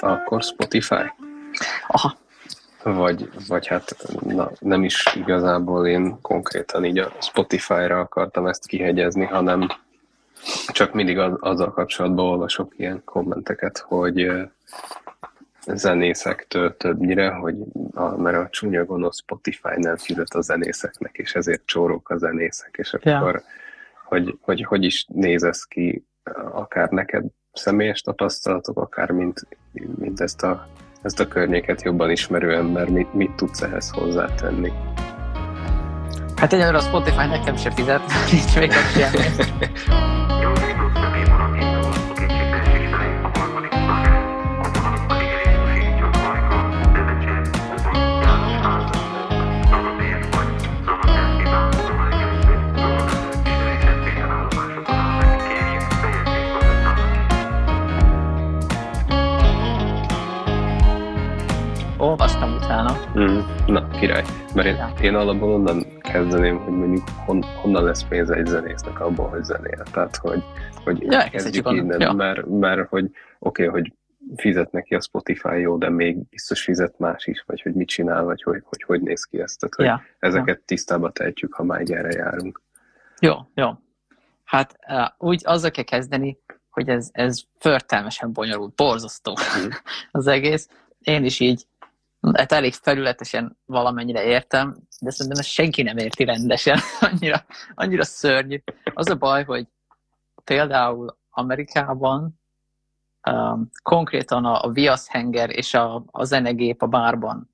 akkor Spotify. Aha. Vagy, vagy hát na, nem is igazából én konkrétan így a Spotify-ra akartam ezt kihegyezni, hanem csak mindig az, azzal kapcsolatban olvasok ilyen kommenteket, hogy zenészektől többnyire, hogy a, mert a csúnya gonosz Spotify nem fizet a zenészeknek, és ezért csórók a zenészek, és akkor ja. hogy, hogy hogy is néz ez ki, akár neked személyes tapasztalatok, akár mint, mint ezt, a, ezt a környéket jobban ismerő ember, mit, mit tudsz ehhez hozzátenni? Hát egyelőre a Spotify nekem se fizet, nincs még a semmi. Na, király. Mert én, ja. én alapból onnan kezdeném, hogy mondjuk hon, honnan lesz pénz egy zenésznek abból, hogy zenél. Tehát, hogy, hogy ja, kezdjük innen, ja. mert, mert hogy oké, okay, hogy fizet neki a Spotify jó, de még biztos fizet más is, vagy hogy mit csinál, vagy hogy hogy, hogy néz ki ezt. Tehát, hogy ja. ezeket ja. tisztába tehetjük, ha már erre járunk. Jó, jó. Hát úgy azzal kell kezdeni, hogy ez, ez förtelmesen bonyolult, borzasztó mm. az egész. Én is így hát elég felületesen valamennyire értem, de szerintem ezt senki nem érti rendesen, annyira, annyira szörnyű. Az a baj, hogy például Amerikában um, konkrétan a, a viaszhenger és a, a zenegép a bárban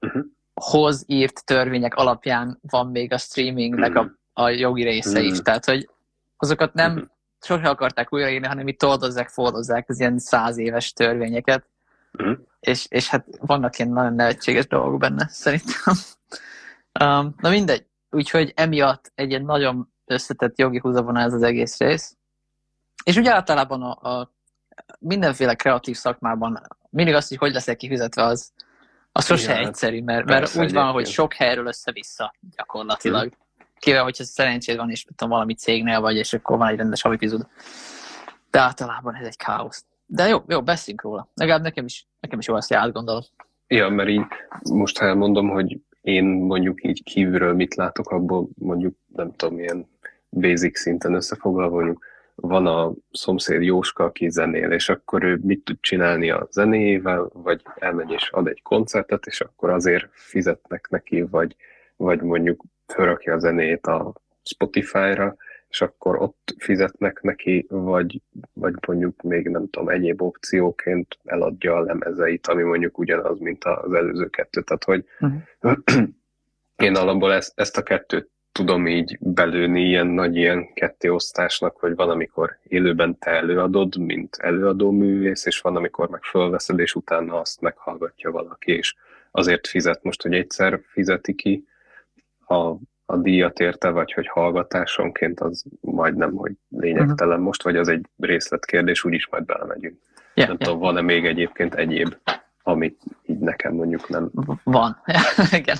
uh-huh. hoz írt törvények alapján van még a streamingnek uh-huh. a, a jogi része uh-huh. is. Tehát, hogy azokat nem uh-huh. sosem akarták újraírni, hanem itt toldozzák, fordozzák az ilyen száz éves törvényeket. Uh-huh és, és hát vannak ilyen nagyon nevetséges dolgok benne, szerintem. Um, na mindegy, úgyhogy emiatt egy ilyen nagyon összetett jogi húzavona ez az egész rész. És ugye általában a, a mindenféle kreatív szakmában mindig azt, hogy hogy leszel kifizetve, az, az sose Igen, egyszerű, mert, mert úgy van, hogy sok helyről össze-vissza gyakorlatilag. Hmm. Kivel, hogyha szerencséd van, és tudom, valami cégnél vagy, és akkor van egy rendes havipizod. De általában ez egy káosz. De jó, jó, beszéljünk róla. Legalább nekem is, nekem is jó ezt átgondolod. Ja, mert így most ha elmondom, hogy én mondjuk így kívülről mit látok, abból mondjuk nem tudom, ilyen basic szinten összefoglalva, mondjuk van a szomszéd Jóska, aki zenél, és akkor ő mit tud csinálni a zenéjével, vagy elmegy és ad egy koncertet, és akkor azért fizetnek neki, vagy, vagy mondjuk felrakja a zenét a Spotify-ra, és akkor ott fizetnek neki, vagy, vagy mondjuk még nem tudom, egyéb opcióként eladja a lemezeit, ami mondjuk ugyanaz, mint az előző kettő. Tehát, hogy uh-huh. én alapból ezt, ezt a kettőt tudom így belőni ilyen nagy ilyen kettéosztásnak, hogy van, amikor élőben te előadod, mint előadó művész, és van, amikor meg fölveszed, és utána azt meghallgatja valaki, és azért fizet most, hogy egyszer fizeti ki a a díjat érte, vagy hogy hallgatásonként, az majdnem, hogy lényegtelen uh-huh. most, vagy az egy részletkérdés, úgyis majd belemegyünk. Yeah, nem yeah. tudom, van-e még egyébként egyéb, amit így nekem mondjuk nem... Van, igen.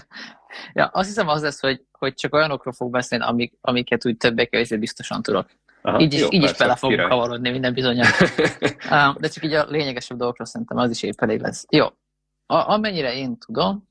Ja, azt hiszem az lesz, hogy, hogy csak olyanokról fog beszélni, amik, amiket úgy többé-kevésbé biztosan tudok. Aha, így is, jó, így persze, is bele fogunk király. kavarodni minden bizonyal. De csak így a lényegesebb dolgokról szerintem az is épp elég lesz. Jó, a, amennyire én tudom,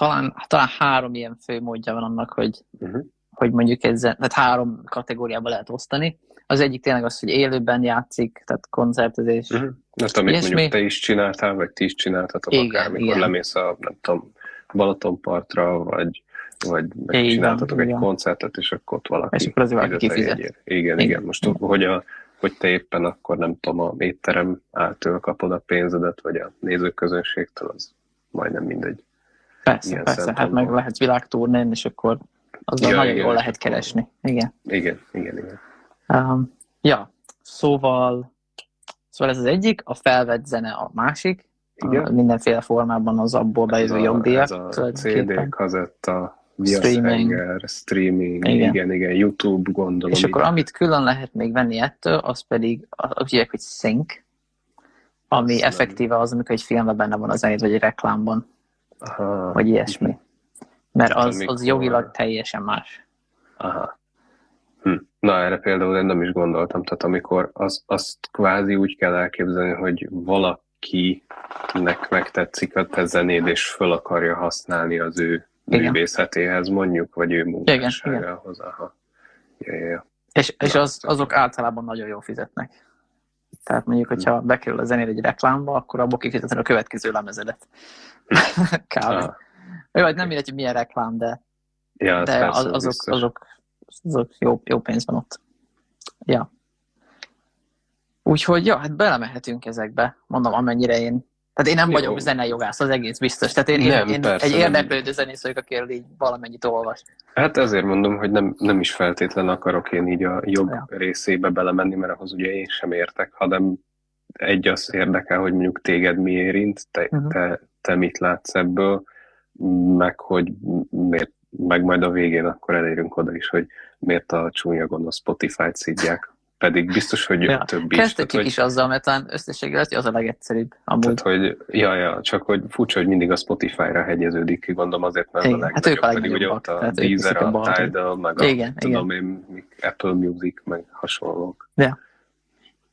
talán, talán három ilyen fő módja van annak, hogy, uh-huh. hogy mondjuk ezzel, tehát három kategóriába lehet osztani. Az egyik tényleg az, hogy élőben játszik, tehát koncertezés. Uh-huh. Azt, amit ilyesmi. mondjuk te is csináltál, vagy ti is csináltatok igen, akár, amikor igen. lemész a, nem tudom, Balatonpartra, vagy vagy csináltatok egy igen. koncertet, és akkor ott valaki... És akkor azért valaki kifizet. Igen, igen, igen. Most, hogy, a, hogy te éppen akkor nem tudom, a étterem által kapod a pénzedet, vagy a nézőközönségtől, az majdnem mindegy. Persze, Ilyen persze, hát meg lehet világturnén, és akkor azzal ja, nagyon igen, jól lehet keresni. Igen. Igen, igen, igen. Um, ja, szóval, szóval ez az egyik, a felvett zene a másik, igen. mindenféle formában az abból bejövő jogdíjak. Ez a CD, kazetta, streaming, streaming igen. igen, igen, YouTube gondolom. És akkor amit külön lehet még venni ettől, az pedig, azt hívják, hogy sync, ami Azt effektíve az, amikor egy filmben benne van a zenét, vagy egy reklámban. Aha. vagy ilyesmi. Mert az, az jogilag teljesen más. Aha. Hm. Na, erre például én nem is gondoltam, tehát amikor az, azt kvázi úgy kell elképzelni, hogy valaki akinek megtetszik a te zenéd, és föl akarja használni az ő Igen. művészetéhez mondjuk, vagy ő igen. munkásságához. Aha. Ja, ja, ja. És, és az, azok általában nagyon jól fizetnek. Tehát mondjuk, hogyha Hm. bekerül a zenéd egy reklámba, akkor abból kifizeted a következő lemezedet. Kb. Ah, Jó, hát nem mindegy, hogy milyen reklám, de, ja, de az, az azok, biztos. azok, azok jó, jó pénz van ott. Ja. Úgyhogy, ja, hát belemehetünk ezekbe. Mondom, amennyire én... Tehát én nem Jó. vagyok zenejogász, az egész biztos. Tehát én, Nem, én, én persze, egy érdeklődő zenész vagyok, akiről így valamennyit olvas. Hát ezért mondom, hogy nem, nem is feltétlen akarok én így a jog Ja. részébe belemenni, mert ahhoz ugye én sem értek, hanem egy az érdekel, hogy mondjuk téged mi érint, te, Mhm. te, te mit látsz ebből, meg hogy miért, meg majd a végén akkor elérünk oda is, hogy miért a csúnya gonosz Spotify-t szidják. Pedig biztos, hogy Ja. több is. Tehát, Kezdhetjük hogy, is azzal, mert talán összességében az a legegyszerűbb. Amúgy. tehát, hogy ja, ja, csak hogy furcsa, hogy mindig a Spotify-ra hegyeződik ki, gondolom azért, mert Igen, a hát ők a legnagyobb, pedig ugye ott a tehát Deezer, a a. Tidal, meg a Igen, tudom én, mik- Apple Music, meg hasonlók. Ja.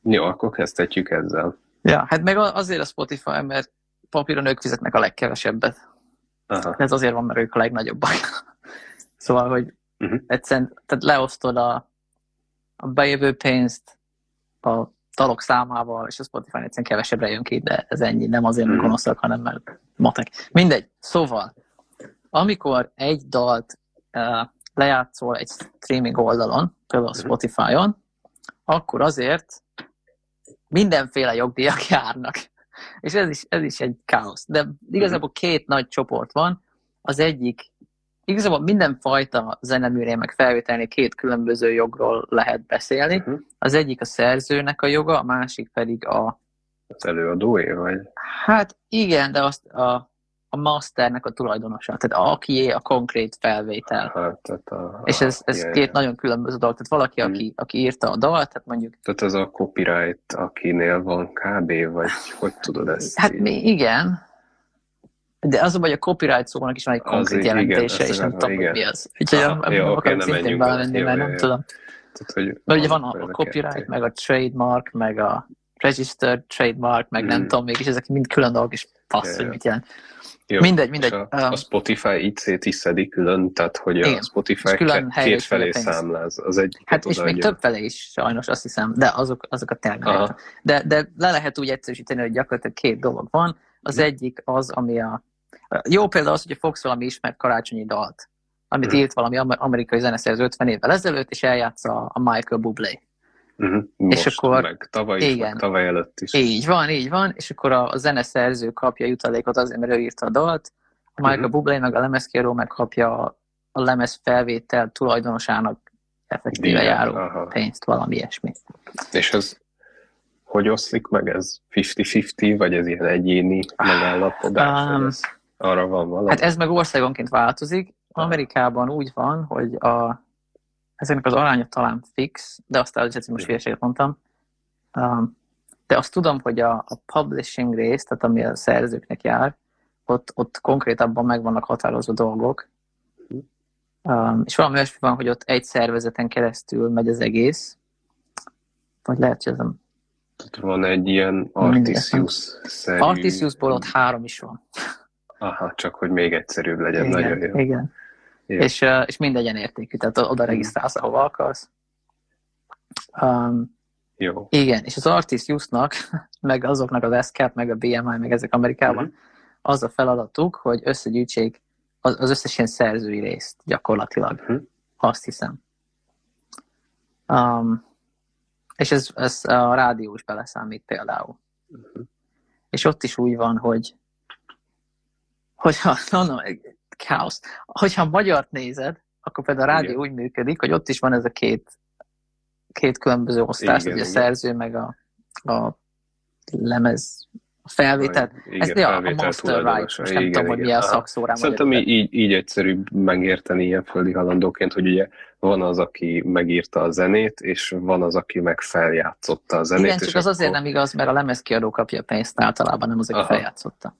Jó, akkor kezdhetjük ezzel. Ja, hát meg azért a Spotify, mert papíron ők fizetnek a legkevesebbet. Aha. Ez azért van, mert ők a legnagyobbak. szóval, hogy Mhm. egyszerűen tehát leosztod a, a bejövő pénzt a dalok számával, és a Spotify egyszerűen kevesebbre jön ki, de ez ennyi, nem azért, mert Mhm. gonoszak, hanem mert matek. Mindegy. Szóval, amikor egy dalt uh, lejátszol egy streaming oldalon, például a Mhm. Spotify-on, akkor azért mindenféle jogdíjak járnak. És ez is, ez is egy káosz. De igazából két nagy csoport van. Az egyik, igazából mindenfajta zeneműre, meg felvételni két különböző jogról lehet beszélni. Uh-huh. Az egyik a szerzőnek a joga, a másik pedig a, Az előadóé, vagy? hát igen, de azt a, a masternek a tulajdonosa, tehát akié a konkrét felvétel. Hát, tehát a, És ez, ez ja, két ja. nagyon különböző dolog. Tehát valaki, Mhm. aki, aki írta a dalt, tehát mondjuk, Tehát ez a copyright, akinél van kb. vagy hogy tudod ezt? hát így? mi, igen, de az a baj, a copyright szónak is van egy Az konkrét igen, jelentése, ezt és nem tudom, hogy igen. mi az. Úgyhogy Aha, nem, jó, nem akarok nem szintén belemenni, mert nem jó. tudom. Tehát, hogy Mert ugye van a, a copyright, meg a trademark, meg a registered trademark, meg nem Mhm. tudom még, és ezek mind külön dolgok, és passz, Ja, hogy mit jelent. Jó, Mindegy, és mindegy. A, Um, a Spotify szét is szedi külön, tehát hogy a Igen. Spotify És külön két, két a felé számláz. Az egy Hát és még több fele is sajnos, azt hiszem, de azok, azokat tényleg nem Aha. értem. De, de le lehet úgy egyszerűsíteni, hogy gyakorlatilag két dolog van. Az Mhm. egyik az, ami a... Jó példa az, hogy fogsz valami ismert karácsonyi dalt, amit Mhm. írt valami amer- amerikai zeneszerző 50 évvel ezelőtt, és eljátsza a Michael Bublé. Uh-huh. Most, És akkor- meg tavaly is, igen. meg tavaly előtt is. Így van, így van, és akkor a, a zeneszerző kapja jutalékot azért, mert ő írta a dalt, a Michael Mhm. Bublé meg a lemezkiadó megkapja a, lemez felvétel tulajdonosának effektíve Díjat, járó aha. pénzt, valami ilyesmi. És ez hogy oszlik meg? Ez 50-50, vagy ez ilyen egyéni megállapodás? Um, arra van valami? Hát ez meg országonként változik. Amerikában úgy van, hogy a, ezeknek az aránya talán fix, de azt előtt, most hülyeséget mondtam. Um, de azt tudom, hogy a, a publishing rész, tehát ami a szerzőknek jár, ott, ott konkrétabban meg vannak határozó dolgok. Um, és valami olyasmi van, hogy ott egy szervezeten keresztül megy az egész. Vagy lehet, hogy ez Tehát van egy ilyen Artisius-szerű... Artisiusból ott három is van. Aha, csak hogy még egyszerűbb legyen. Igen, Nagyon jó. igen. Jó. És, és mindegyen értékű, tehát oda regisztrálsz, ahova akarsz. Um, Jó. igen, és az Artisiusnak, meg azoknak az SCAP, meg a BMI, meg ezek Amerikában, Mhm. az a feladatuk, hogy összegyűjtsék az, az összes ilyen szerzői részt gyakorlatilag. Mhm. Azt hiszem. Um, és ez, ez a rádió is beleszámít például. Mhm. És ott is úgy van, hogy hogyha, mondom, káosz, hogyha a magyart nézed, akkor például a rádió Igen. úgy működik, hogy ott is van ez a két, két különböző osztás, Igen, ugye a szerző, meg a, a lemez, a felvétel. Igen, Ez ja, a master right, most nem Igen, tudom, hogy igen. milyen Aha. szakszórán Szerintem így, így egyszerűbb megérteni ilyen földi halandóként, hogy ugye van az, aki megírta a zenét, és van az, aki meg feljátszotta a zenét. Igen, csak az azért akkor- nem igaz, mert a lemezkiadó kapja a pénzt általában, nem az, aki Aha. feljátszotta.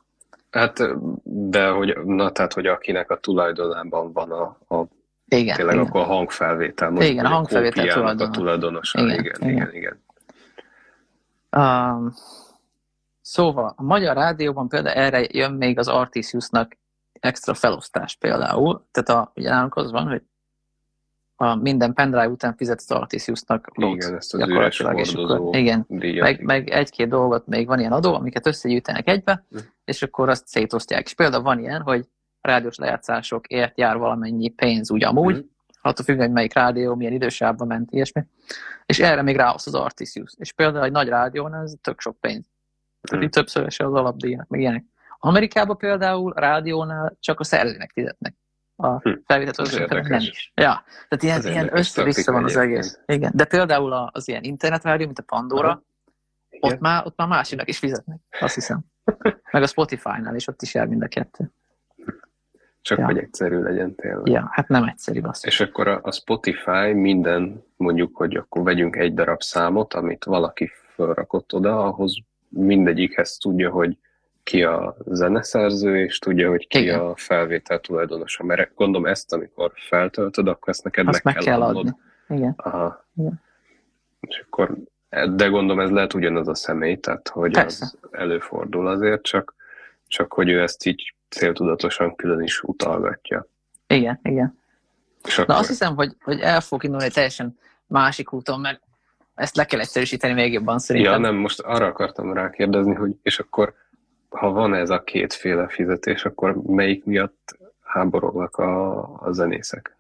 Hát, de hogy, na, tehát, hogy akinek a tulajdonában van a, a Igen, tényleg igen. akkor a hangfelvétel. mondjuk, Igen, a hangfelvétel tulajdonos. a tulajdonosa. Igen, Igen, igen, igen. igen. igen. Um, Szóval a magyar rádióban például erre jön még az Artisiusnak extra felosztás például. Tehát a, ugye nálunk az van, hogy a minden pendrive után fizet az Artisiusnak Igen, ezt az üres hordozó igen, díjat. meg, meg egy-két dolgot még van ilyen adó, amiket összegyűjtenek egybe, Hm. és akkor azt szétosztják. És például van ilyen, hogy rádiós lejátszásokért jár valamennyi pénz úgy amúgy, Mhm. attól függően, hogy melyik rádió, milyen idősávban ment, ilyesmi. És erre még ráosz az Artisius. És például egy nagy rádión ez tök sok pénz. Tehát Mhm. így többszöröse az alapdíjnak, meg ilyenek. Amerikában például rádiónál csak a szerzőnek fizetnek. A Hm. felvétel Ez az nem is. Ja, tehát ilyen, ilyen össze-vissza van az egész. Igen. De például az ilyen internetrádió, mint a Pandora, Aha. ott már, ott már másiknak is fizetnek, azt hiszem. Meg a Spotify-nál is ott is jár mind a kettő. Csak Ja. hogy egyszerű legyen tényleg. Ja, hát nem egyszerű az. És akkor a, a Spotify minden, mondjuk, hogy akkor vegyünk egy darab számot, amit valaki felrakott oda, ahhoz mindegyikhez tudja, hogy ki a zeneszerző, és tudja, hogy ki Igen. a felvétel tulajdonosa. Mert gondolom ezt, amikor feltöltöd, akkor ezt neked Azt meg kell adnod. adni. Igen. Aha. Igen. És akkor, de gondolom ez lehet ugyanaz a személy, tehát hogy Persze. az előfordul azért, csak, csak hogy ő ezt így céltudatosan külön is utalgatja. Igen, igen. És Na akkor, azt hiszem, hogy, hogy el fog indulni egy teljesen másik úton, mert ezt le kell egyszerűsíteni még jobban szerintem. Ja, nem, most arra akartam rákérdezni, hogy és akkor, ha van ez a kétféle fizetés, akkor melyik miatt háborognak a, a zenészek?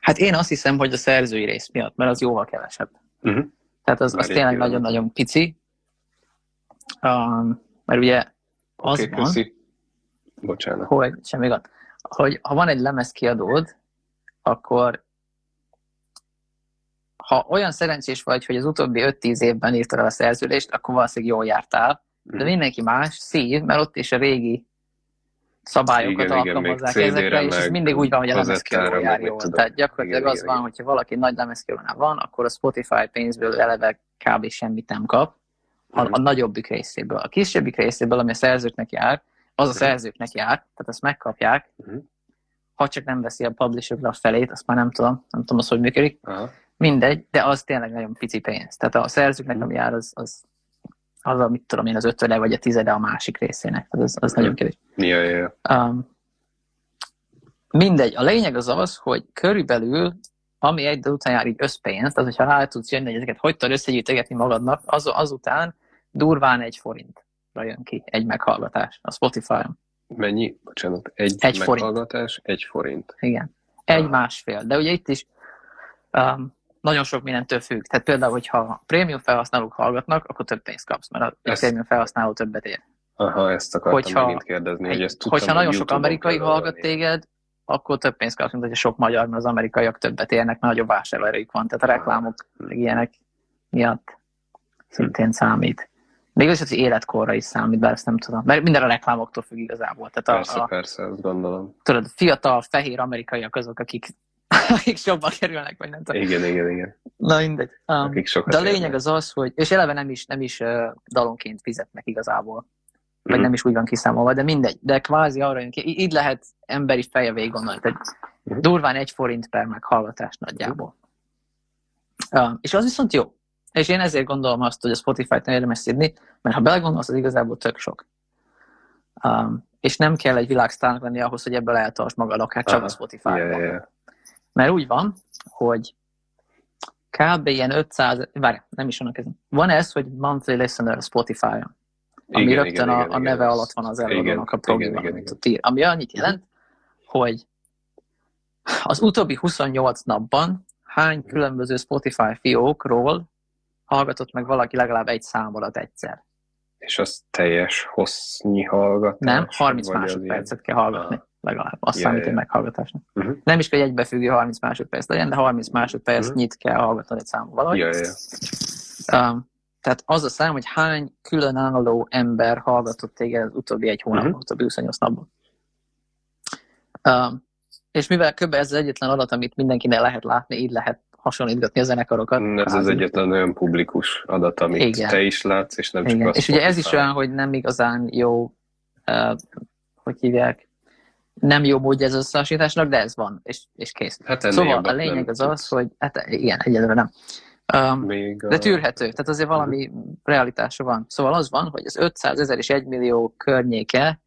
Hát én azt hiszem, hogy a szerzői rész miatt, mert az jóval kevesebb. Uh-huh. Tehát az, az tényleg nagyon-nagyon pici. Um, mert ugye az Oké, van, köszi. Bocsánat. hogy semmi gond, hogy ha van egy lemez kiadód, akkor ha olyan szerencsés vagy, hogy az utóbbi 5-10 évben írtad el a szerződést, akkor valószínűleg jól jártál, de Mhm. mindenki más szív, mert ott is a régi szabályokat Igen, igen, alkalmazzák CD-re, ezekre, és ez mindig úgy van, hogy a lemezkiadó jár jól. Tehát gyakorlatilag Igen, az igen, van, igen. hogyha valaki nagy lemezkiadónál van, akkor a Spotify pénzből eleve kb. semmit nem kap, a, Mhm. a nagyobbik részéből. A kisebbik részéből, ami a szerzőknek jár, az a Mhm. szerzőknek jár, tehát azt megkapják, Mhm. ha csak nem veszi a publisher a felét, azt már nem tudom, nem tudom, az hogy működik. Aha. Mindegy, de az tényleg nagyon pici pénz. Tehát a szerzőknek, Mhm. ami jár, az, az, az a, mit tudom én, az ötöde vagy a tizede a másik részének. Tehát az, az Mhm. nagyon kevés. Ja, ja, ja. Um, mindegy, a lényeg az az, hogy körülbelül, ami egy után jár így összpénz, tehát hogyha rá tudsz jönni, hogy ezeket hogy tudod összegyűjtegetni magadnak, az, azután durván egy forintra jön ki egy meghallgatás a Spotify-on. Mennyi? Bocsánat. Egy, Egy forint. meghallgatás, egy forint. Igen. Egy Aha. másfél. De ugye itt is um, nagyon sok mindentől függ. Tehát például, hogyha prémium felhasználók hallgatnak, akkor több pénzt kapsz, mert a Ezt- prémium felhasználó többet ér. Aha, ezt akartam Hogyha megint kérdezni, hogy Egy, ezt tudtam, hogyha nagyon hogy sok amerikai hallgat téged, akkor több pénzt kapsz, mint hogyha sok magyar, mert az amerikaiak többet érnek, nagyobb vásárlóerejük van. Tehát a Aha. reklámok, Hm. meg ilyenek miatt szintén számít. Még az, hogy életkorra is számít, bár ezt nem tudom. Mert minden a reklámoktól függ igazából. Tehát Persze, a, persze, azt gondolom. tudod, fiatal, fehér amerikaiak azok, akik, akik sokba kerülnek, vagy nem tudom. Igen, igen, igen. Na mindegy. Um, Akik sokat de a lényeg érnek. az az, hogy, és eleve nem is, nem is uh, dalonként fizetnek igazából. Vagy Mhm. nem is úgy van kiszámolva, de mindegy. De kvázi arra jön ki. Így lehet emberi feje végig gondolni. Tehát Mhm. durván egy forint per meghallgatás nagyjából. Uh, és az viszont jó. És én ezért gondolom azt, hogy a Spotify-t nem érdemes szidni, mert ha belegondolsz, az igazából tök sok. Um, és nem kell egy világsztárnak lenni ahhoz, hogy ebből eltarts magad, akár csak Aha. a Spotify-ban. Ja, ja. Mert úgy van, hogy kb. ilyen 500, várj, nem is annak ez. Van ez, hogy monthly listener a Spotify-on, ami Igen, rögtön igen, a, igen, a igen, neve ez- alatt van az igen, előadónak a igen, igen, amit igen. ott ír. Ami annyit jelent, hogy az utóbbi 28 napban hány Mhm. különböző Spotify fiókról hallgatott meg valaki legalább egy számodat egyszer. És az teljes hossznyi hallgatás? Nem, 30 vagy az másodpercet kell hallgatni, legalább. Azt Ja, számít ja, egy meghallgatásnak. Uh-huh. Nem is kell, egybefüggő 30 másodperc legyen, de 30 másodpercnyit kell hallgatnod egy számot valahogy. Ja, ja. Um, tehát az a szám, hogy hány különálló ember hallgatott téged az utóbbi egy hónapban, uh-huh. utóbbi 28 napban. Um, és mivel kb. ez az egyetlen adat, amit mindenkinek lehet látni, így lehet hasonlítgatni a zenekarokat. Ez az kvázi. egyetlen olyan publikus adat, amit Igen. te is látsz, és nem csak Igen. az És ugye ez is olyan, hogy nem igazán jó, uh, hogy hívják, nem jó módja ez az összehasonlításnak, de ez van, és, és kész. Hát Szóval a lényeg nem az az, hogy hát igen, egyelőre nem. Um, Még a... De tűrhető, tehát azért valami realitása van. Szóval az van, hogy az 500 ezer és 1 millió környéke,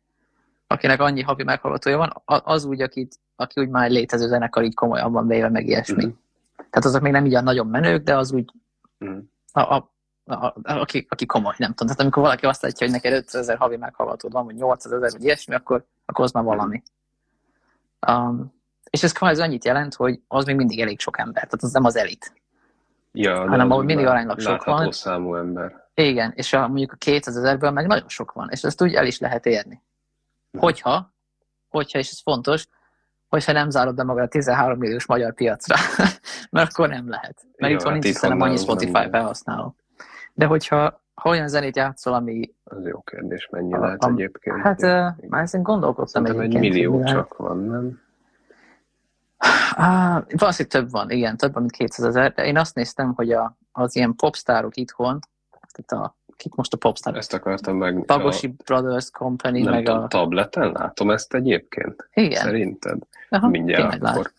akinek annyi havi meghallgatója van, az úgy, akit, aki úgy már létező zenekar így komolyabban véve, meg ilyesmi. Uh-huh. Tehát azok még nem így nagyon menők, de az úgy uh-huh. a, a, a, a, aki, aki komoly, nem tudom. Tehát amikor valaki azt látja, hogy neked 500 ezer havi meghallgatód van, vagy 800 ezer, vagy ilyesmi, akkor, akkor az már valami. Um, és ez kvázi annyit jelent, hogy az még mindig elég sok ember, tehát az nem az elit. Ja, hanem ahol mindig aránylag sok van. számú ember. Igen, és a, mondjuk a 200 ezerből meg nagyon sok van, és ezt úgy el is lehet érni. Hogyha, hogyha, és ez fontos, hogyha nem zárod be magad a 13 milliós magyar piacra, mert akkor nem lehet. Mert itt van hát nincs nem annyi Spotify felhasználó. De hogyha ha olyan zenét játszol, ami... Az jó kérdés, mennyi a, lehet a, egyébként. Hát uh, már ezen gondolkodtam Szerintem egy millió csak van, nem? Ah, valószínűleg több van, igen, több van, mint 200 ezer, de én azt néztem, hogy a, az ilyen popstárok itthon, tehát a, kik most a popstárok? Ezt akartam meg. Pagosi a, Brothers Company, nem meg tudom, a... tableten látom ezt egyébként? Igen. Szerinted? Aha, Mindjárt akkor.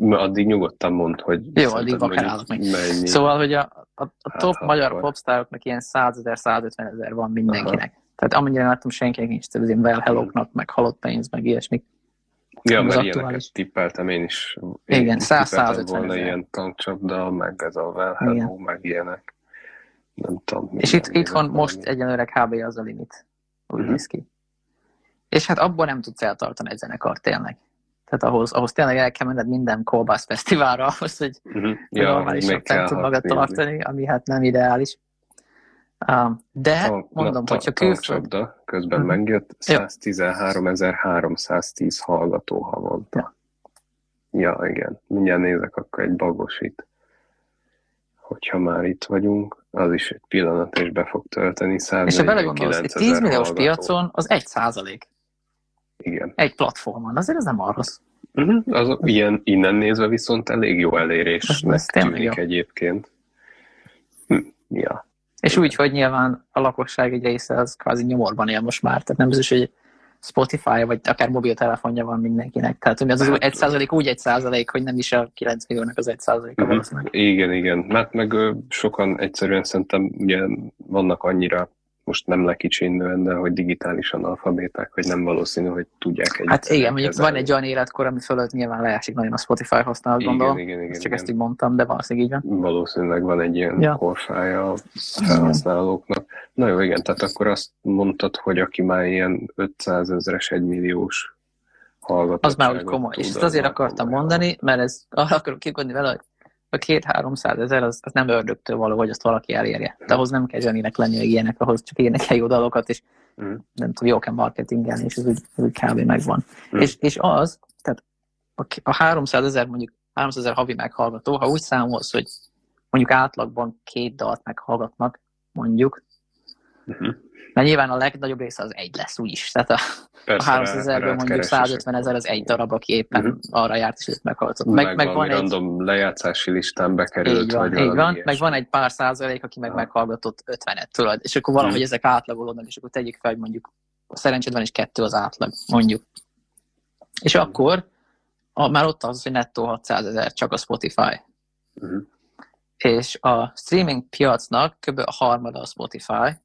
Addig nyugodtan mond, hogy... Jó, addig vakarálok meg. Mennyi... Szóval, hogy a, a, a hát, top hát, magyar akkor... popstároknak ilyen 100 ezer, 150 ezer van mindenkinek. Aha. Tehát amennyire láttam, senkinek nincs, az ilyen Well Hello-knak, meg halott pénz, meg ilyesmik. Ja, mert aktuális. ilyeneket tippeltem én is. Én Igen, 100-150 volna ezer. ilyen tankcsapda, meg ez a Well Hello, Igen. meg ilyenek. Nem tudom. És itt, itthon most egyenlőre kb. az a limit. Úgy uh-huh. néz ki. És hát abból nem tudsz eltartani egy zenekar tényleg. Tehát ahhoz, ahhoz tényleg el kell menned minden kolbász fesztiválra, ahhoz, hogy uh-huh. ja, normálisan fent tud magad tartani, ami hát nem ideális. De a, mondom, na, hogyha külföld... közben uh-huh. megjött, 113.310 hallgató havonta. Ja. ja, igen. Mindjárt nézek akkor egy bagosit. Hogyha már itt vagyunk, az is egy pillanat, és be fog tölteni. És ha belegondolsz, egy 10 milliós hallgató. piacon az egy százalék. Igen. Egy platformon, azért ez nem arra rossz. Uh-huh. Az, ilyen, innen nézve viszont elég jó elérés. Ez, ez tűnik jó. egyébként. Hm. Ja. És úgy, hogy nyilván a lakosság egy része az kvázi nyomorban él most már, tehát nem biztos, hogy Spotify, vagy akár mobiltelefonja van mindenkinek. Tehát az az hát, egy százalék úgy egy százalék, hogy nem is a 9 milliónak az egy százaléka uh-huh. Igen, igen. Mert meg sokan egyszerűen szerintem ugye vannak annyira most nem lekicsinően, de hogy digitálisan alfabéták, hogy nem valószínű, hogy tudják egy. Hát igen, mondjuk van egy olyan életkor, ami fölött nyilván leesik nagyon a Spotify használat, gondolom. Igen, igen, igen, csak igen. ezt így mondtam, de valószínűleg így van. Valószínűleg van egy ilyen ja. korfája a felhasználóknak. Na jó, igen, tehát akkor azt mondtad, hogy aki már ilyen 500 ezeres, 1 milliós hallgató. Az már úgy komoly. És ezt azért akartam mondani, mert ez arra akarok kikondni vele, hogy a két-háromszáz ezer az, az nem ördögtől való, hogy azt valaki elérje. De ahhoz nem kell zseninek lenni, hogy ilyenek, ahhoz csak énekelj jó dalokat, és mm. nem tudom, jó kell marketingelni, és ez úgy, úgy kb. megvan. Mm. És, és az, tehát a, a 300 ezer, mondjuk 300 ezer havi meghallgató, ha úgy számolsz, hogy mondjuk átlagban két dalt meghallgatnak, mondjuk, mm-hmm. Mert nyilván a legnagyobb része az egy lesz úgyis. Tehát a, Persze, a 300 ezerből mondjuk 150 ezer az egy darab, aki éppen uh-huh. arra járt és őt meghallgatott. Meg, meg, meg van egy random lejátszási listán bekerült. Így van, így van. meg van egy pár százalék, aki meg ah. meghallgatott 50-et, tudod. És akkor valahogy uh-huh. ezek átlagolódnak, és akkor tegyük fel, hogy mondjuk a szerencséd van, és kettő az átlag, mondjuk. És uh-huh. akkor a, már ott az, hogy nettó 600 ezer csak a Spotify. Uh-huh. És a streaming piacnak kb. a harmada a Spotify,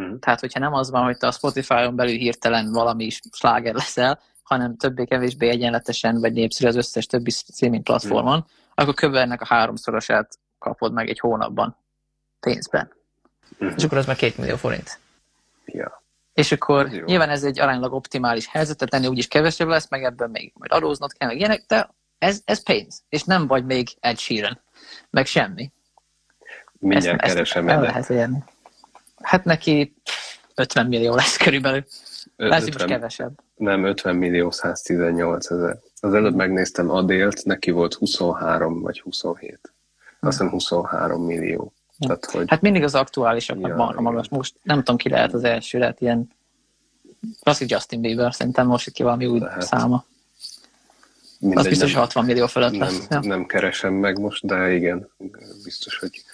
Mm. Tehát, hogyha nem az van, hogy te a Spotify-on belül hirtelen valami is sláger leszel, hanem többé-kevésbé egyenletesen vagy népszerű az összes többi streaming platformon, mm. akkor kb. ennek a háromszorosát kapod meg egy hónapban pénzben. Mm. És akkor az már két millió forint. Ja. És akkor Jó. nyilván ez egy aránylag optimális helyzet, tehát ennél úgyis kevesebb lesz, meg ebből még majd adóznod kell, meg ilyenek, de ez, ez pénz, és nem vagy még egy síren, meg semmi. Mindjárt ezt, keresem ezt érni. Hát neki 50 millió lesz körülbelül. Lesz, most kevesebb. Nem, 50 millió 118 ezer. Az előbb megnéztem Adélt, neki volt 23 vagy 27. Azt hiszem 23 millió. Tehát, hogy... Hát mindig az aktuálisaknak ja, van a magas. Most nem tudom, ki lehet az első, lehet ilyen klasszik Justin Bieber, szerintem most itt ki valami új lehet. száma. Mindegy, az biztos nem, 60 millió fölött nem, lesz. Ja. Nem keresem meg most, de igen, biztos, hogy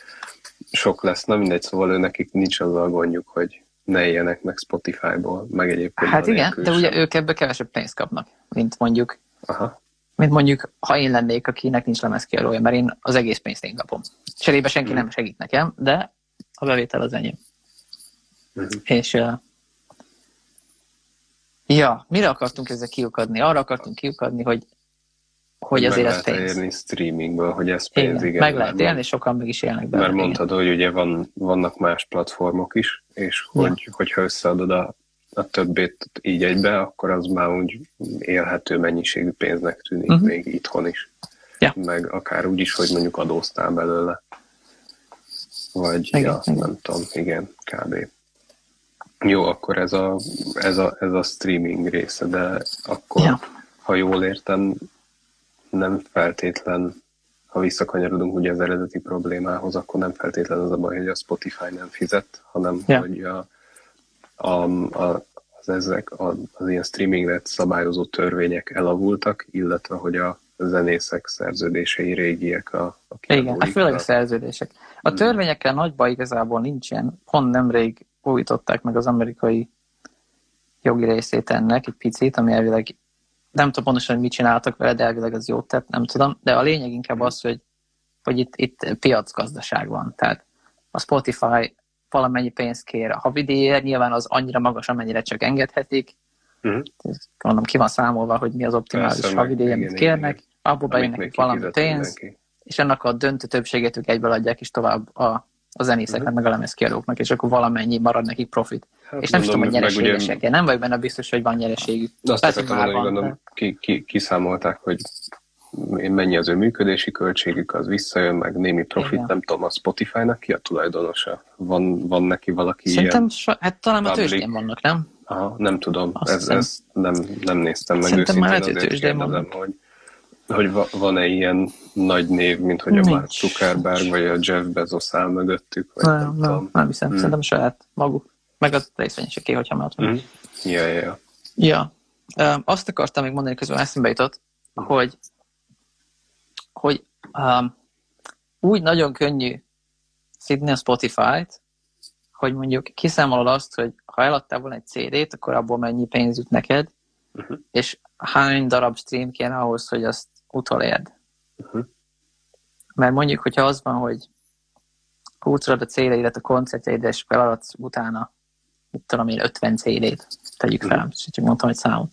sok lesz, na mindegy, szóval ő nekik nincs az a gondjuk, hogy ne éljenek meg Spotify-ból, meg egyébként. Hát igen, de ugye ők ebbe kevesebb pénzt kapnak, mint mondjuk Aha. mint mondjuk, ha én lennék, akinek nincs lemezkiadója, mert én az egész pénzt én kapom. Cserébe senki Mhm. nem segít nekem, de a bevétel az enyém. Mhm. És uh, ja, mire akartunk ezzel kiukadni? Arra akartunk kiukadni, hogy, hogy azért ez meg lehet pénz. érni streamingből, hogy ez pénz, Igen, igen. meg lehet élni, és sokan meg is élnek belőle. Mert igen. mondtad, hogy ugye van, vannak más platformok is, és hogy, hogyha összeadod a, a többét így egybe, akkor az már úgy élhető mennyiségű pénznek tűnik, Mhm. még itthon is. Ja. Meg akár úgy is, hogy mondjuk adóztál belőle. Vagy, Igen, ja, igen. nem tudom, igen, kb. Jó, akkor ez a, ez a, ez a streaming része, de akkor, Ja. ha jól értem, nem feltétlen, ha visszakanyarodunk ugye az eredeti problémához, akkor nem feltétlen az a baj, hogy a Spotify nem fizet, hanem Ja. hogy a, a, a, az ezek a, az ilyen streamingre szabályozó törvények elavultak, illetve hogy a zenészek szerződései régiek a, a Igen, hát főleg a szerződések. A Mm. törvényekkel nagy baj igazából nincsen. Pont nemrég újították meg az amerikai jogi részét ennek egy picit, ami elvileg nem tudom pontosan, hogy mit csináltak vele, de elvileg az jót tett, nem tudom. De a lényeg inkább az, hogy, hogy itt, itt piacgazdaság van. Tehát a Spotify valamennyi pénzt kér a havidíjért, nyilván az annyira magas, amennyire csak engedhetik. Ez, Mondom, ki van számolva, hogy mi az optimális Persze, havidíj, amit igen, kérnek, igen. abból még valami pénz, mindenki. és ennek a döntő többségét ők egyből adják is tovább a, a zenészeknek, Mhm. meg a lemezkiadóknak, és akkor valamennyi marad nekik profit. Hát és nem is tudom, hogy meg ugye-. Nem vagyok benne biztos, hogy van nyereségük. Azt Persze, akartam mondani, gondolom, ki, ki, kiszámolták, hogy mennyi az ő működési költségük, az visszajön, meg némi profit, Igen. nem tudom, a Spotify-nak ki a tulajdonosa? Van, van neki valaki Szerintem, ilyen? so, hát talán a tőzsdén vannak, nem? Aha, nem tudom, Azt ez, hiszem. nem, nem néztem meg Szerintem őszintén, már azért kérdezem, hogy, hogy va- van-e ilyen nagy név, mint hogy a Nincs. Mark Zuckerberg, vagy a Jeff Bezos áll mögöttük, vagy nem, Nem, nem, nem hiszem. Hmm. Szerintem saját maguk. Meg a részvényeseké, hogyha már ott van. Mhm. Ja, ja, ja. Um, azt akartam még mondani, közben eszembe jutott, hogy, hogy um, úgy nagyon könnyű szidni a Spotify-t, hogy mondjuk kiszámolod azt, hogy ha eladtál volna egy CD-t, akkor abból mennyi pénz jut neked, Mhm. és hány darab stream kéne ahhoz, hogy azt utolérd. Mhm. Mert mondjuk, hogyha az van, hogy kulcsolod a CD-idet a koncertjeidre, és eladsz utána, mit tudom én, 50 CD-t, tegyük fel, Mhm. és csak mondtam egy számot.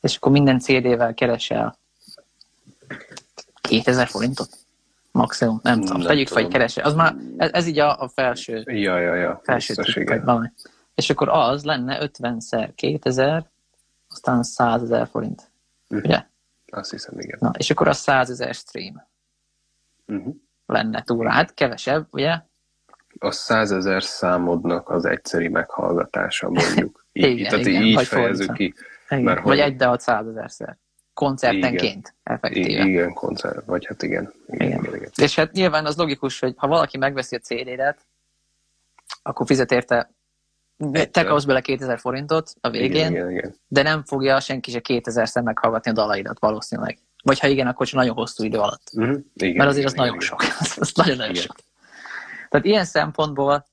És akkor minden CD-vel keresel 2000 forintot? Maximum, nem tudom. Nem Tegyük fel, hogy tudom. keresel. Az már, ez, ez így a, a felső, Ja, ja, ja. felső tipp, valami. És akkor az lenne 50-szer 2000, aztán 100 ezer forint. Mhm. Ugye? Azt hiszem, igen. Na, és akkor az 100 ezer stream Uh-huh. lenne túl. Hát kevesebb, ugye? A százezer számodnak az egyszeri meghallgatása, mondjuk. Így, Igen, tehát igen, így vagy fejezzük ki. Igen. Mert Vagy hogy- egy dalot 100 ezerszer. Koncertenként, effektíve. I- igen, koncert, vagy hát igen. Igen, Igen. igen, igen. És hát nyilván az logikus, hogy ha valaki megveszi a CD-det, akkor fizet érte, te Egyszer. kapsz bele 2000 forintot a végén, Igen, igen, igen. de nem fogja senki se 2000-szer meghallgatni a dalaidat valószínűleg. Vagy ha igen, akkor csak nagyon hosszú idő alatt. Uh-huh. igen Mert azért igen, az nagyon igen, sok. Az, az nagyon-nagyon Igen. sok. Tehát ilyen szempontból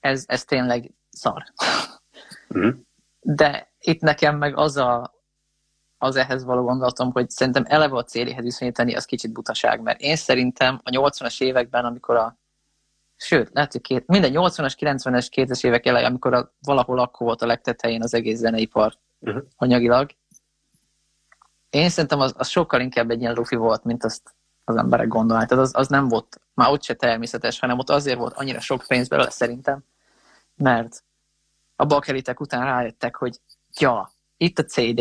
ez, ez tényleg szar. igen. Uh-huh. De itt nekem meg az a, az ehhez való gondolatom, hogy szerintem eleve a CD-hez viszonyítani, az kicsit butaság, mert én szerintem a 80-as években, amikor a sőt, lehet, hogy két, minden 80-as, 90-es, 2000-es évek elején, amikor a, valahol akkor volt a legtetején az egész zeneipar Uh-huh. anyagilag, én szerintem az, az sokkal inkább egy ilyen lufi volt, mint azt az emberek gondolják. Tehát az, az nem volt már ott se természetes, hanem ott azért volt annyira sok pénz belőle szerintem, mert a bakelitek után rájöttek, hogy ja, itt a CD,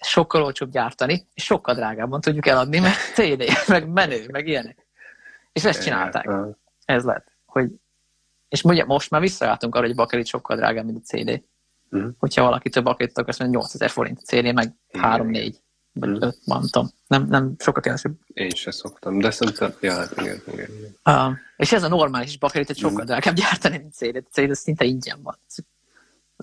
sokkal olcsóbb gyártani, és sokkal drágábban tudjuk eladni, mert CD, meg menő, meg ilyenek. És ezt csinálták. Ez lett. Hogy, és ugye most már visszaálltunk arra, hogy a bakelit sokkal drágább, mint a CD. Mhm. Hogyha valaki több bakelitot akar, azt mondja, 8000 forint a CD, meg Igen, 3-4, vagy Mhm. 5, nem tudom. Nem, nem sokkal kevesebb. én se szoktam, de szerintem, ja, hát igen, igen. igen. Uh, és ez a normális bakelitet sokkal Mhm. drágább gyártani, mint CD. A CD szinte ingyen van.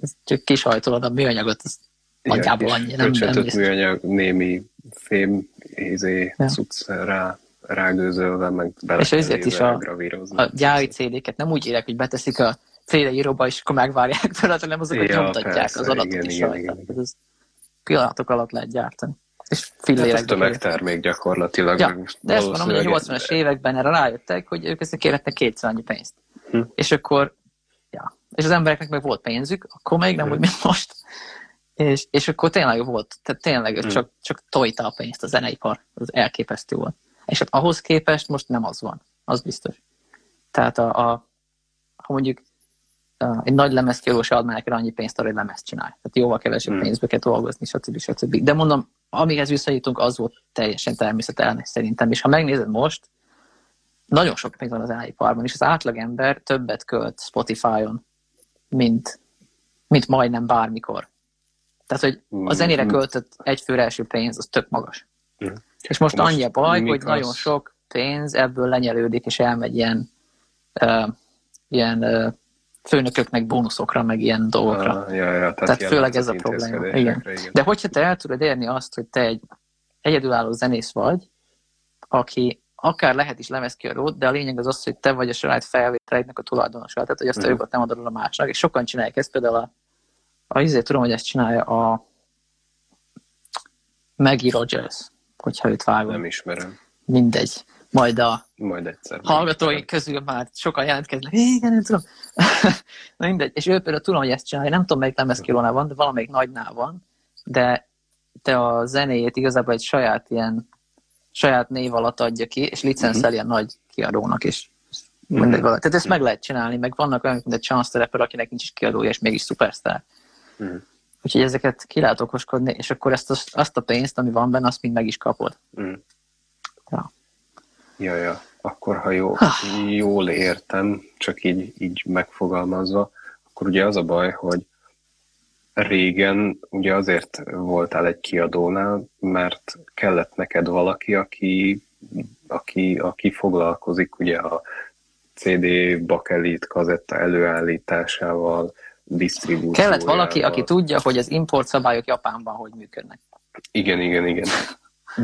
Ez- Csak kisajtolod a műanyagot, az nagyjából annyi. Nem, nem műanyag, némi fém, izé, Ja. cucc rá, rágőzölve, meg bele És ezért is a- gravírozni. a gyári CD-ket nem úgy írják, hogy beteszik a CD íróba, és akkor megvárják tőle, hanem azokat Ja, nyomtatják persze, az adatot igen, is igen, rajta. igen. Ez pillanatok alatt lehet gyártani. És hát ez tömegtermék gyakorlatilag. Ja, de ezt mondom, hogy a 80-as években erre rájöttek, hogy ők ezt kérhetnek kétszer annyi pénzt. Hm. És akkor, ja, és az embereknek meg volt pénzük, akkor még nem hm. úgy, mint most. És, és akkor tényleg volt, tehát tényleg hm. csak, csak tojta a pénzt a zeneipar, az elképesztő volt. És hát ahhoz képest most nem az van, az biztos. Tehát a, a ha mondjuk egy nagy lemezkiadó se ad neked annyi pénzt arra, hogy lemezt csinálj. Tehát jóval kevesebb hmm. pénzbe kell dolgozni, stb. stb. De mondom, amihez visszajutunk, az volt teljesen természetelen szerintem. És ha megnézed most, nagyon sok pénz van az zenéiparban, és az átlagember többet költ Spotify-on, mint, mint majdnem bármikor. Tehát, hogy a hmm. zenére költött egy főre első pénz, az tök magas. Mm. És most, most annyi a baj, hogy az... nagyon sok pénz ebből lenyelődik, és elmegy ilyen, uh, ilyen uh, főnököknek bónuszokra, meg ilyen dolgokra. Ah, ja, ja, tehát tehát főleg ez a probléma. Igen. igen. De hogyha te el tudod érni azt, hogy te egy egyedülálló zenész vagy, aki akár lehet is lemezkiadót, de a lényeg az az, hogy te vagy a saját felvételeidnek a tulajdonosa, tehát hogy azt uh-huh. a jogot nem adod a másnak, és sokan csinálják ezt, például a, a izé, tudom, hogy ezt csinálja a Maggie Rogers, hogyha őt vágom. Nem ismerem. Mindegy majd a majd egyszer, hallgatóink közül már sokan jelentkeznek, igen, nem tudom. Na mindegy, és ő például tudom, hogy ezt csinálja, nem tudom, melyik lemezkirónál van, de valamelyik nagynál van, de te a zenéjét igazából egy saját ilyen saját név alatt adja ki, és licenszel uh-huh. nagy kiadónak is. Uh-huh. Mindegy, Tehát ezt uh-huh. meg lehet csinálni, meg vannak olyanok, mint egy Chance the Rapper, akinek nincs is kiadója, és mégis szupersztár. Uh-huh. Úgyhogy ezeket ki lehet okoskodni, és akkor ezt az, azt a pénzt, ami van benne, azt mind meg is kapod. Uh-huh. Ja. Ja, ja. Akkor, ha jó, jól értem, csak így, így megfogalmazva, akkor ugye az a baj, hogy régen ugye azért voltál egy kiadónál, mert kellett neked valaki, aki, aki, aki foglalkozik ugye a CD bakelit kazetta előállításával, disztribúciójával. Kellett valaki, aki tudja, hogy az import szabályok Japánban hogy működnek. Igen, igen, igen.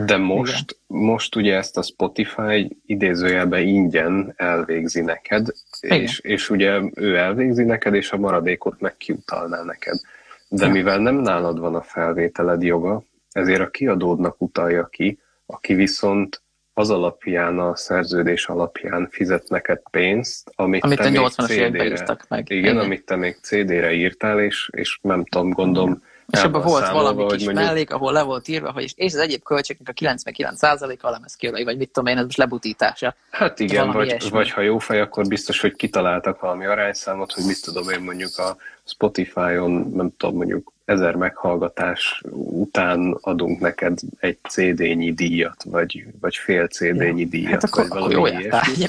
De most, most ugye ezt a Spotify idézőjelben ingyen elvégzi neked, és, és ugye ő elvégzi neked, és a maradékot meg kiutalná neked. De mivel nem nálad van a felvételed joga, ezért a kiadódnak utalja ki, aki viszont az alapján, a szerződés alapján fizet neked pénzt, amit, amit te még CD-re, írtak meg. Igen, igen, amit te még CD-re írtál, és, és nem tudom, gondolom, és abban volt valami kis mondjuk... mellék, ahol le volt írva, hogy és az egyéb költségnek a 99%-a a lemezkiadói, vagy mit tudom én, ez most lebutítása. Hát igen, vagy, vagy ha jó fej, akkor biztos, hogy kitaláltak valami arányszámot, hogy mit tudom én mondjuk a Spotify-on, nem tudom, mondjuk ezer meghallgatás után adunk neked egy CD-nyi díjat, vagy, vagy fél CD-nyi ja. díjat, hát akkor, vagy valami jó, ilyesmi.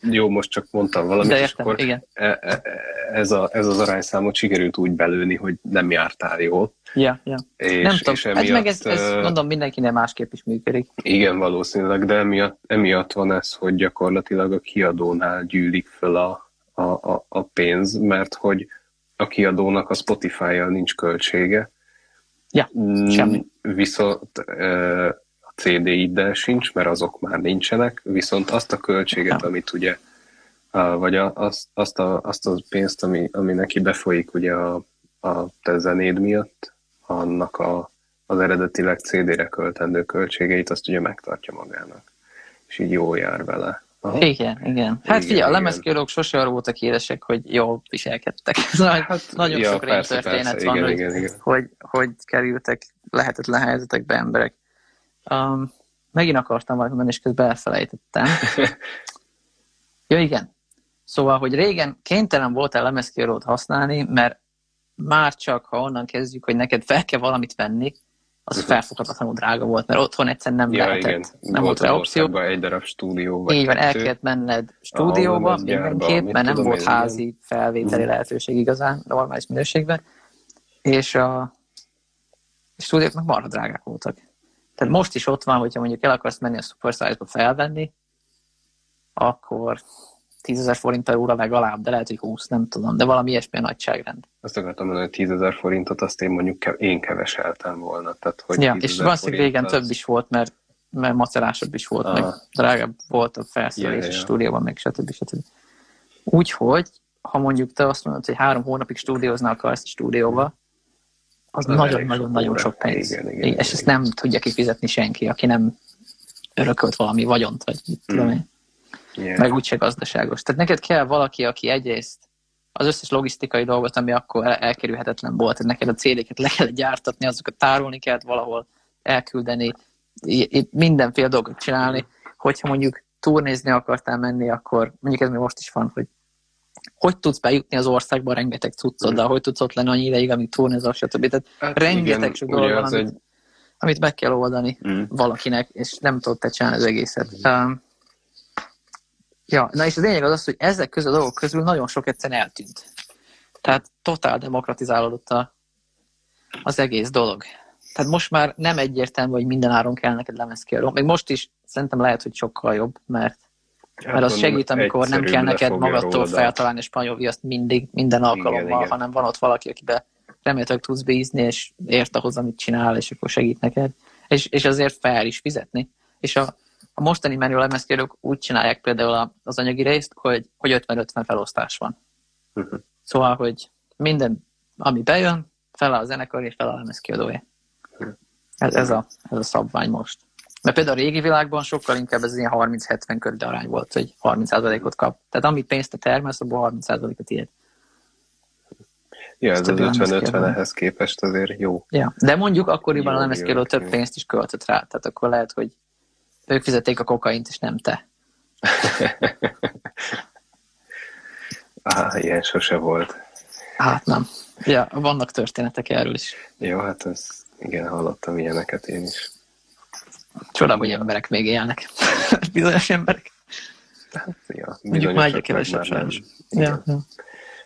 Jó, most csak mondtam valamit, De értem, és akkor igen. E, e, ez, a, ez az arányszámot sikerült úgy belőni, hogy nem jártál jól. Ja, ja. És, nem tudom, és emiatt, hát meg ez, ez mondom mindenkinek másképp is működik. Igen, valószínűleg, de emiatt, emiatt van ez, hogy gyakorlatilag a kiadónál gyűlik föl a, a, a, a pénz, mert hogy a kiadónak a Spotify-jal nincs költsége. Ja, mm, semmi. Viszont a CD-iddel sincs, mert azok már nincsenek, viszont azt a költséget, ja. amit ugye, vagy azt, azt, a, azt a pénzt, ami, ami neki befolyik ugye a, a te zenéd miatt, annak a, az eredetileg CD-re költendő költségeit, azt ugye megtartja magának. És így jól jár vele. Aha. Igen, igen. Hát igen, figyelj, a lemezkiadók sose arra voltak éresek, hogy jól viselkedtek. hát, nagyon ja, sok persze, történet persze, van, igen, hogy, igen, igen. Hogy, hogy kerültek lehetetlen helyzetekbe emberek. Um, megint akartam valamit mondani, és közben elfelejtettem. ja, igen. Szóval, hogy régen kénytelen voltál lemezkiadót használni, mert már csak, ha onnan kezdjük, hogy neked fel kell valamit venni, az uh-huh. felfoghatatlanul drága volt, mert otthon egyszer nem ja, lehetett. Igen. Nem volt rá opció. egy darab stúdió. Vagy Így van, el kellett menned stúdióba mindenképp, mert nem volt házi én. felvételi uh-huh. lehetőség igazán, normális minőségben. És a stúdiók meg marha drágák voltak. Tehát most is ott van, hogyha mondjuk el akarsz menni a Supersize-ba felvenni, akkor 10 ezer forint per óra legalább, de lehet, hogy 20, nem tudom, de valami ilyesmi a nagyságrend. Azt akartam mondani, hogy 10 ezer forintot azt én mondjuk én keveseltem volna. Tehát, hogy ja, és valószínűleg régen az... több is volt, mert, mert macerásabb is volt, ah. meg drágább volt a felszerelés ja, ja, ja. a stúdióban, meg stb. stb. Úgyhogy, ha mondjuk te azt mondod, hogy három hónapig stúdiózni akarsz a stúdióba, az nagyon-nagyon-nagyon sok pénz. Igen, igen, Igen, igen, és ezt nem tudja kifizetni senki, aki nem örökölt valami vagyont, vagy mit tudom Mm. én. Igen. meg úgyse gazdaságos. Tehát neked kell valaki, aki egyrészt az összes logisztikai dolgot, ami akkor el- elkerülhetetlen volt, hogy neked a céléket le kell gyártatni, azokat tárolni kellett valahol, elküldeni, mindenféle dolgot csinálni. Hogyha mondjuk turnézni akartál menni, akkor mondjuk ez még most is van, hogy hogy tudsz bejutni az országba rengeteg cuccoddal, hogy tudsz ott lenni annyi ideig, amíg turnézol, stb. Tehát Hát rengeteg sok dolog van, amit, egy- amit meg kell oldani Mm. valakinek, és nem tudod te csinálni az egészet. Um, ja, na és az lényeg az az, hogy ezek közül a dolgok közül nagyon sok egyszerűen eltűnt. Tehát totál demokratizálódott a, az egész dolog. Tehát most már nem egyértelmű, hogy minden áron kell neked lemezkiadó. Még most is szerintem lehet, hogy sokkal jobb, mert, Hát mert az segít, amikor nem kell neked magadtól feltalálni a spanyol viaszt mindig, minden alkalommal, igen. hanem van ott valaki, akibe remélhetőleg tudsz bízni, és ért ahhoz, amit csinál, és akkor segít neked. És, és azért fel is fizetni. És a, a mostani menü lemezkiadók úgy csinálják például a- az anyagi részt, hogy, hogy 50-50 felosztás van. Mhm. Szóval, hogy minden, ami bejön, fel a zenekar és fel a lemezkiadója. Ez, ez, a, ez a szabvány most. Mert például a régi világban sokkal inkább ez ilyen 30-70 körüli arány volt, hogy 30%-ot kap. Tehát amit pénzt te termelsz, abból 30%-ot tiéd. Ja, ez a az lemezkiadó. 50-50 ehhez képest azért jó. Ja. De mondjuk akkoriban Jó, a lemezkiadó jó, több pénzt is költött rá, tehát akkor lehet, hogy ők fizették a kokaint, és nem te. Á, ilyen sose volt. Hát nem. Ja, vannak történetek erről is. Jó, hát ez, igen, hallottam ilyeneket én is. Csoda, hogy emberek még élnek. Bizonyos emberek. Ja, Mondjuk már egyre kevesebb sajnos. Ja, ja.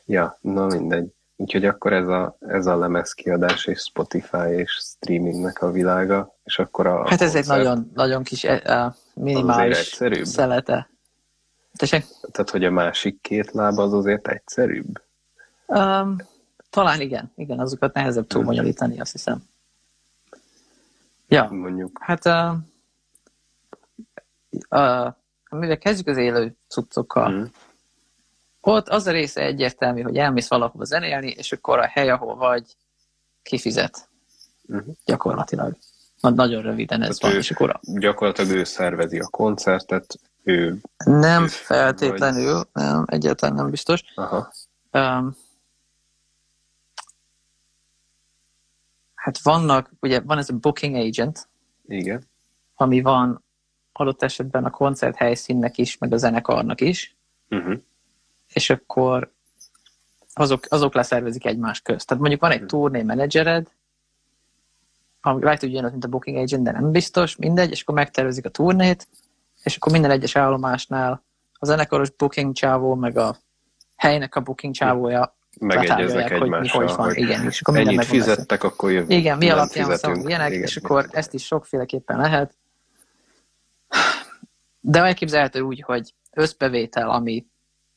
Ja, na mindegy. Úgyhogy akkor ez a, ez a lemezkiadás és Spotify és streamingnek a világa, és akkor a Hát ez egy nagyon, nagyon kis, eh, az minimális egyszerűbb. szelete. Tessék? Tehát, hogy a másik két láb az azért egyszerűbb. Um, talán igen, igen, azokat nehezebb túlbonyolítani, azt hiszem. Ja, Mondjuk. hát uh, uh, mivel kezdjük az élő cuccokkal, Mm. Ott az a része egyértelmű, hogy elmész valahova zenélni, és akkor a hely, ahol vagy, kifizet. Mhm. Gyakorlatilag. Na, nagyon röviden ez Tehát van, és akkor Gyakorlatilag ő szervezi a koncertet, ő, nem ő- feltétlenül, nem, egyáltalán nem biztos. aha, Um, hát vannak, ugye van ez a booking agent, igen. ami van adott esetben a koncert helyszínnek is, meg a zenekarnak is, Uh-huh. És akkor azok, azok leszervezik egymás közt. Tehát mondjuk van egy Mhm. turné menedzsered, ami lehet, hogy ugyanaz, mint a booking agent, de nem biztos, mindegy, és akkor megtervezik a turnét, és akkor minden egyes állomásnál a zenekaros booking csávó, meg a helynek a booking csávója Megegyeznek hogy mi egymással, hogy van. hogy Igen, és akkor ennyit fizettek, akkor jövő. Igen, mi alapján fizetünk. ilyenek, Igen, és akkor ezt is sokféleképpen lehet. De elképzelhető úgy, hogy összbevétel, ami,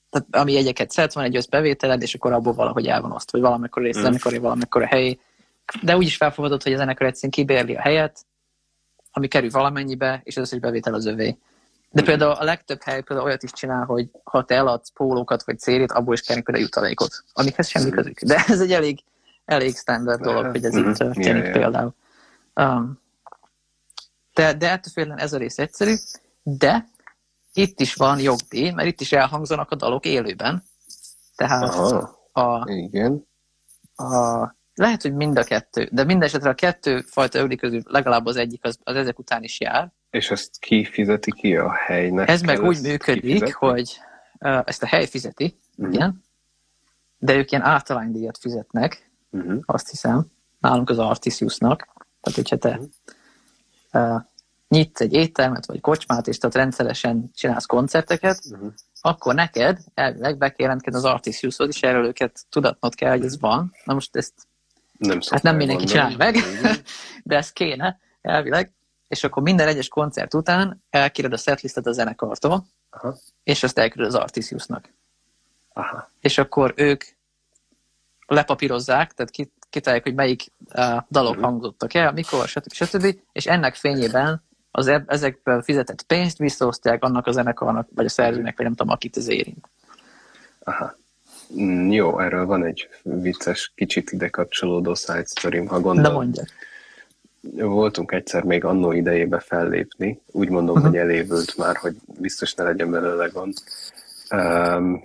tehát ami jegyeket szedsz, van egy összbevételed, és akkor abból valahogy el van osztva, hogy valamikor rész Mm. zenekari, valamikor a helyi. De úgy is felfogadott, hogy a zenekar egyszerűen kibérli a helyet, ami kerül valamennyibe, és az összes bevétel az övé. De Mhm. például a legtöbb hely például olyat is csinál, hogy ha te eladsz pólókat vagy célét, abból is kérnek például jutalékot, amikhez semmi közük. De ez egy elég, elég standard dolog, hogy ez Mhm. így történik Ja, ja. például. Um, de, de ettől függetlenül ez a rész egyszerű, de itt is van jogdíj, mert itt is elhangzanak a dalok élőben. Tehát Aha, a, igen. a, lehet, hogy mind a kettő, de minden esetre a kettő fajta ögli közül legalább az egyik az, az ezek után is jár. És ezt ki fizeti ki a helynek? Ez meg úgy működik, kifizetni? hogy uh, ezt a hely fizeti, Mhm. igen, de ők ilyen általánydíjat fizetnek, Mhm. azt hiszem, nálunk az Artisiusnak. Tehát, hogyha te uh, nyitsz egy éttermet, vagy kocsmát, és tehát rendszeresen csinálsz koncerteket, Mhm. akkor neked elvileg be kell jelentkedni az Artisiushoz, és erről őket tudatnod kell, hogy ez van. Na most ezt, Nem hát nem mindenki csinálja meg, de ez kéne elvileg, és akkor minden egyes koncert után elkéred a setlistet a zenekartól, Aha. és azt elküldöd az Artisiusnak. Aha. és akkor ők lepapírozzák, tehát kit- kitálják, hogy melyik uh, dalok Mhm. hangzottak el, mikor, stb. stb. És ennek fényében az ezekből fizetett pénzt visszaosztják annak a zenekarnak, vagy a szerzőnek, vagy nem tudom, akit ez érint. Aha. Mm, jó, erről van egy vicces, kicsit ide kapcsolódó side story ha gondolod. De mondja. Voltunk egyszer még annó idejébe fellépni, úgy mondom, uh-huh. hogy elévült már, hogy biztos ne legyen belőle gond. Um,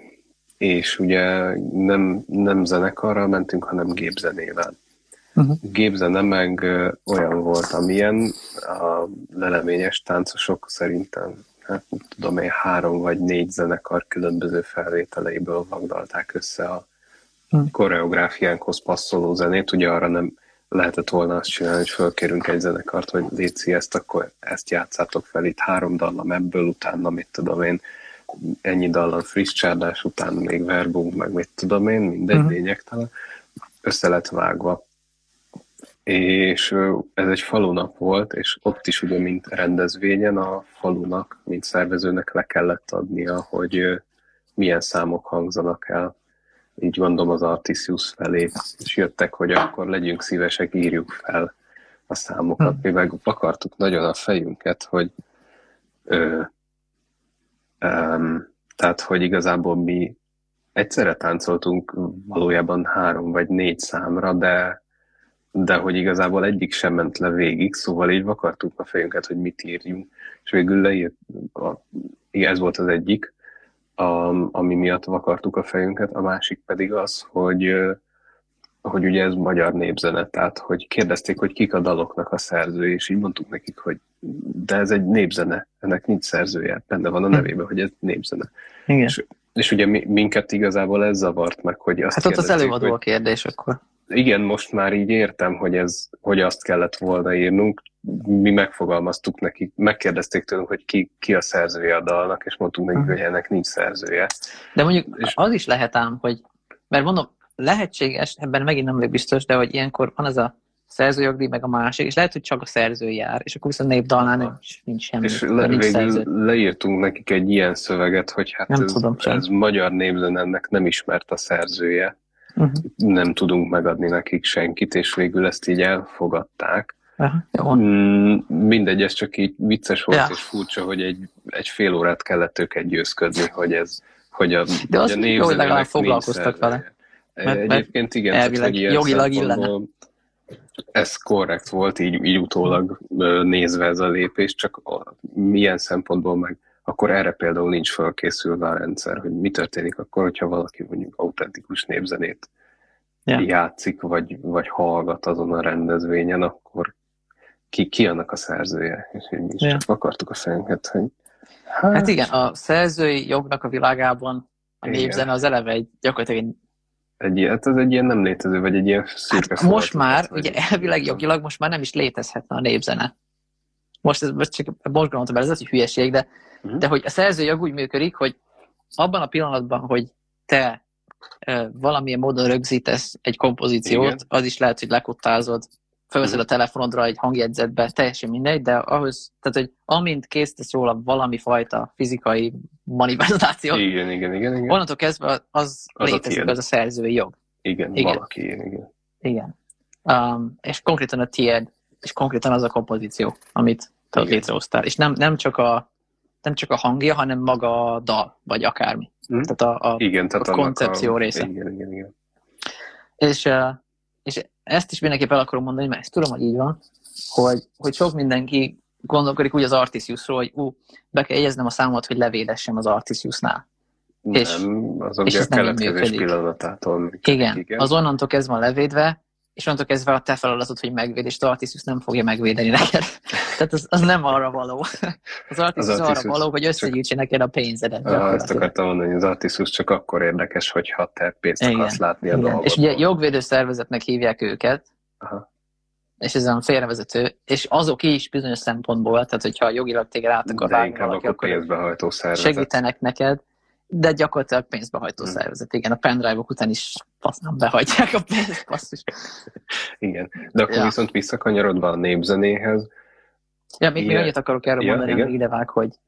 és ugye nem, nem zenekarral mentünk, hanem gépzenével. Uh-huh. Gépzene meg olyan volt, amilyen a leleményes táncosok szerintem, hát tudom én, három vagy négy zenekar különböző felvételeiből vagdalták össze a uh-huh. koreográfiánkhoz passzoló zenét. Ugye arra nem lehetett volna azt csinálni, hogy fölkérünk egy zenekart, hogy Léci, ezt akkor ezt játszátok fel, itt három dallam ebből, utána mit tudom én, ennyi dallam friss csárdás után még verbunk, meg mit tudom én, mindegy uh-huh. lényegtelen, össze lett vágva. És ez egy falunap volt, és ott is ugye, mint rendezvényen a falunak, mint szervezőnek le kellett adnia, hogy milyen számok hangzanak el. Így gondolom az Artisius felé, és jöttek, hogy akkor legyünk szívesek, írjuk fel a számokat. Hmm. Mi meg akartuk nagyon a fejünket, hogy ö, Um, tehát, hogy igazából mi egyszerre táncoltunk valójában három vagy négy számra, de, de hogy igazából egyik sem ment le végig, szóval így vakartuk a fejünket, hogy mit írjunk. És végül leírt, a, ez volt az egyik, a, ami miatt vakartuk a fejünket, a másik pedig az, hogy hogy ugye ez magyar népzene, tehát hogy kérdezték, hogy kik a daloknak a szerzői, és így mondtuk nekik, hogy de ez egy népzene, ennek nincs szerzője, benne van a hm. nevében, hogy ez népzene. Igen. És, és ugye minket igazából ez zavart meg, hogy azt Hát ott az előadó hogy, a kérdés akkor. Igen, most már így értem, hogy, ez, hogy azt kellett volna írnunk. Mi megfogalmaztuk nekik, megkérdezték tőlünk, hogy ki, ki a szerzője a dalnak, és mondtuk nekik, hogy ennek nincs szerzője. De mondjuk és, az is lehet ám, hogy, mert mondom, lehetséges, ebben megint nem vagyok biztos, de hogy ilyenkor van az a szerzőjogdíj, meg a másik, és lehet, hogy csak a szerző jár, és akkor viszont népdalnál nincs, nincs semmi. És le, nincs végül leírtunk nekik egy ilyen szöveget, hogy hát nem ez, tudom ez magyar népzenennek nem ismert a szerzője, uh-huh. nem tudunk megadni nekik senkit, és végül ezt így elfogadták. Mm, mindegy, ez csak így vicces volt, ja. és furcsa, hogy egy, egy fél órát kellett őket győzködni, hogy ez, hogy a, De az hogy a jó, hogy legalább foglalkoztak vele. Mert, Egyébként igen, elvileg, tehát, jogilag illene. Ez korrekt volt, így, így utólag nézve ez a lépés, csak milyen szempontból meg akkor erre például nincs felkészülve a rendszer, hogy mi történik akkor, hogyha valaki mondjuk autentikus népzenét ja. játszik, vagy, vagy hallgat azon a rendezvényen, akkor ki, ki annak a szerzője? És mi is ja. csak akartuk a fejünket, hogy hát... hát igen, a szerzői jognak a világában a népzene az eleve egy gyakorlatilag egy egy ilyen, hát ez egy ilyen nem létező, vagy egy ilyen szürke hát Most már, ugye elvileg jogilag most már nem is létezhetne a népzene. Most ez most csak most gondoltam, ez az, hogy hülyeség, de, uh-huh. de hogy a szerzőjog úgy működik, hogy abban a pillanatban, hogy te e, valamilyen módon rögzítesz egy kompozíciót, Igen. az is lehet, hogy lekottázod felveszed a telefonodra egy hangjegyzetbe, teljesen mindegy, de ahhoz, tehát hogy amint készítesz róla valami fajta fizikai manifestáció, igen, igen, igen, igen. onnantól kezdve az, az létezik, a az a szerzői jog. Igen, igen. valaki, igen. Igen. Um, és konkrétan a tied, és konkrétan az a kompozíció, amit te létrehoztál. És nem, nem, csak a, nem csak a hangja, hanem maga a dal, vagy akármi. Mm. Tehát a, a, igen, tehát a koncepció a... része. Igen, igen, igen. És, és ezt is mindenképp el akarom mondani, mert ezt tudom, hogy így van, hogy, hogy sok mindenki gondolkodik úgy az Artisiusról, hogy ú, be kell jegyeznem a számot, hogy levédessem az Artisiusnál. Nem, és, az és nem így pillanatától. Igen, igen, az onnantól kezdve van levédve, és onnantól kezdve a te feladatod, hogy megvéd, és Artisius nem fogja megvédeni neked. Tehát az, az nem arra való. Az Artisius, az arra való, hogy összegyűjtse neked a pénzedet. Ah, ezt akartam mondani, hogy az Artisius csak akkor érdekes, hogyha te pénzt Igen. akarsz látni a dolgot. És ugye jogvédő szervezetnek hívják őket, Aha. és ez a félrevezető, és azok is bizonyos szempontból, tehát hogyha jogilag téged át akar De inkább valaki, akkor pénzbehajtó szervezet. Segítenek neked, de gyakorlatilag pénzbehajtó hmm. szervezet. Igen, a pendrive-ok után is faszán behajtják a pénzt, basszus. Igen, de akkor ja. viszont visszakanyarodva a népzenéhez. Ja, még, még annyit akarok erről ja, mondani, igen? ide vág, hogy,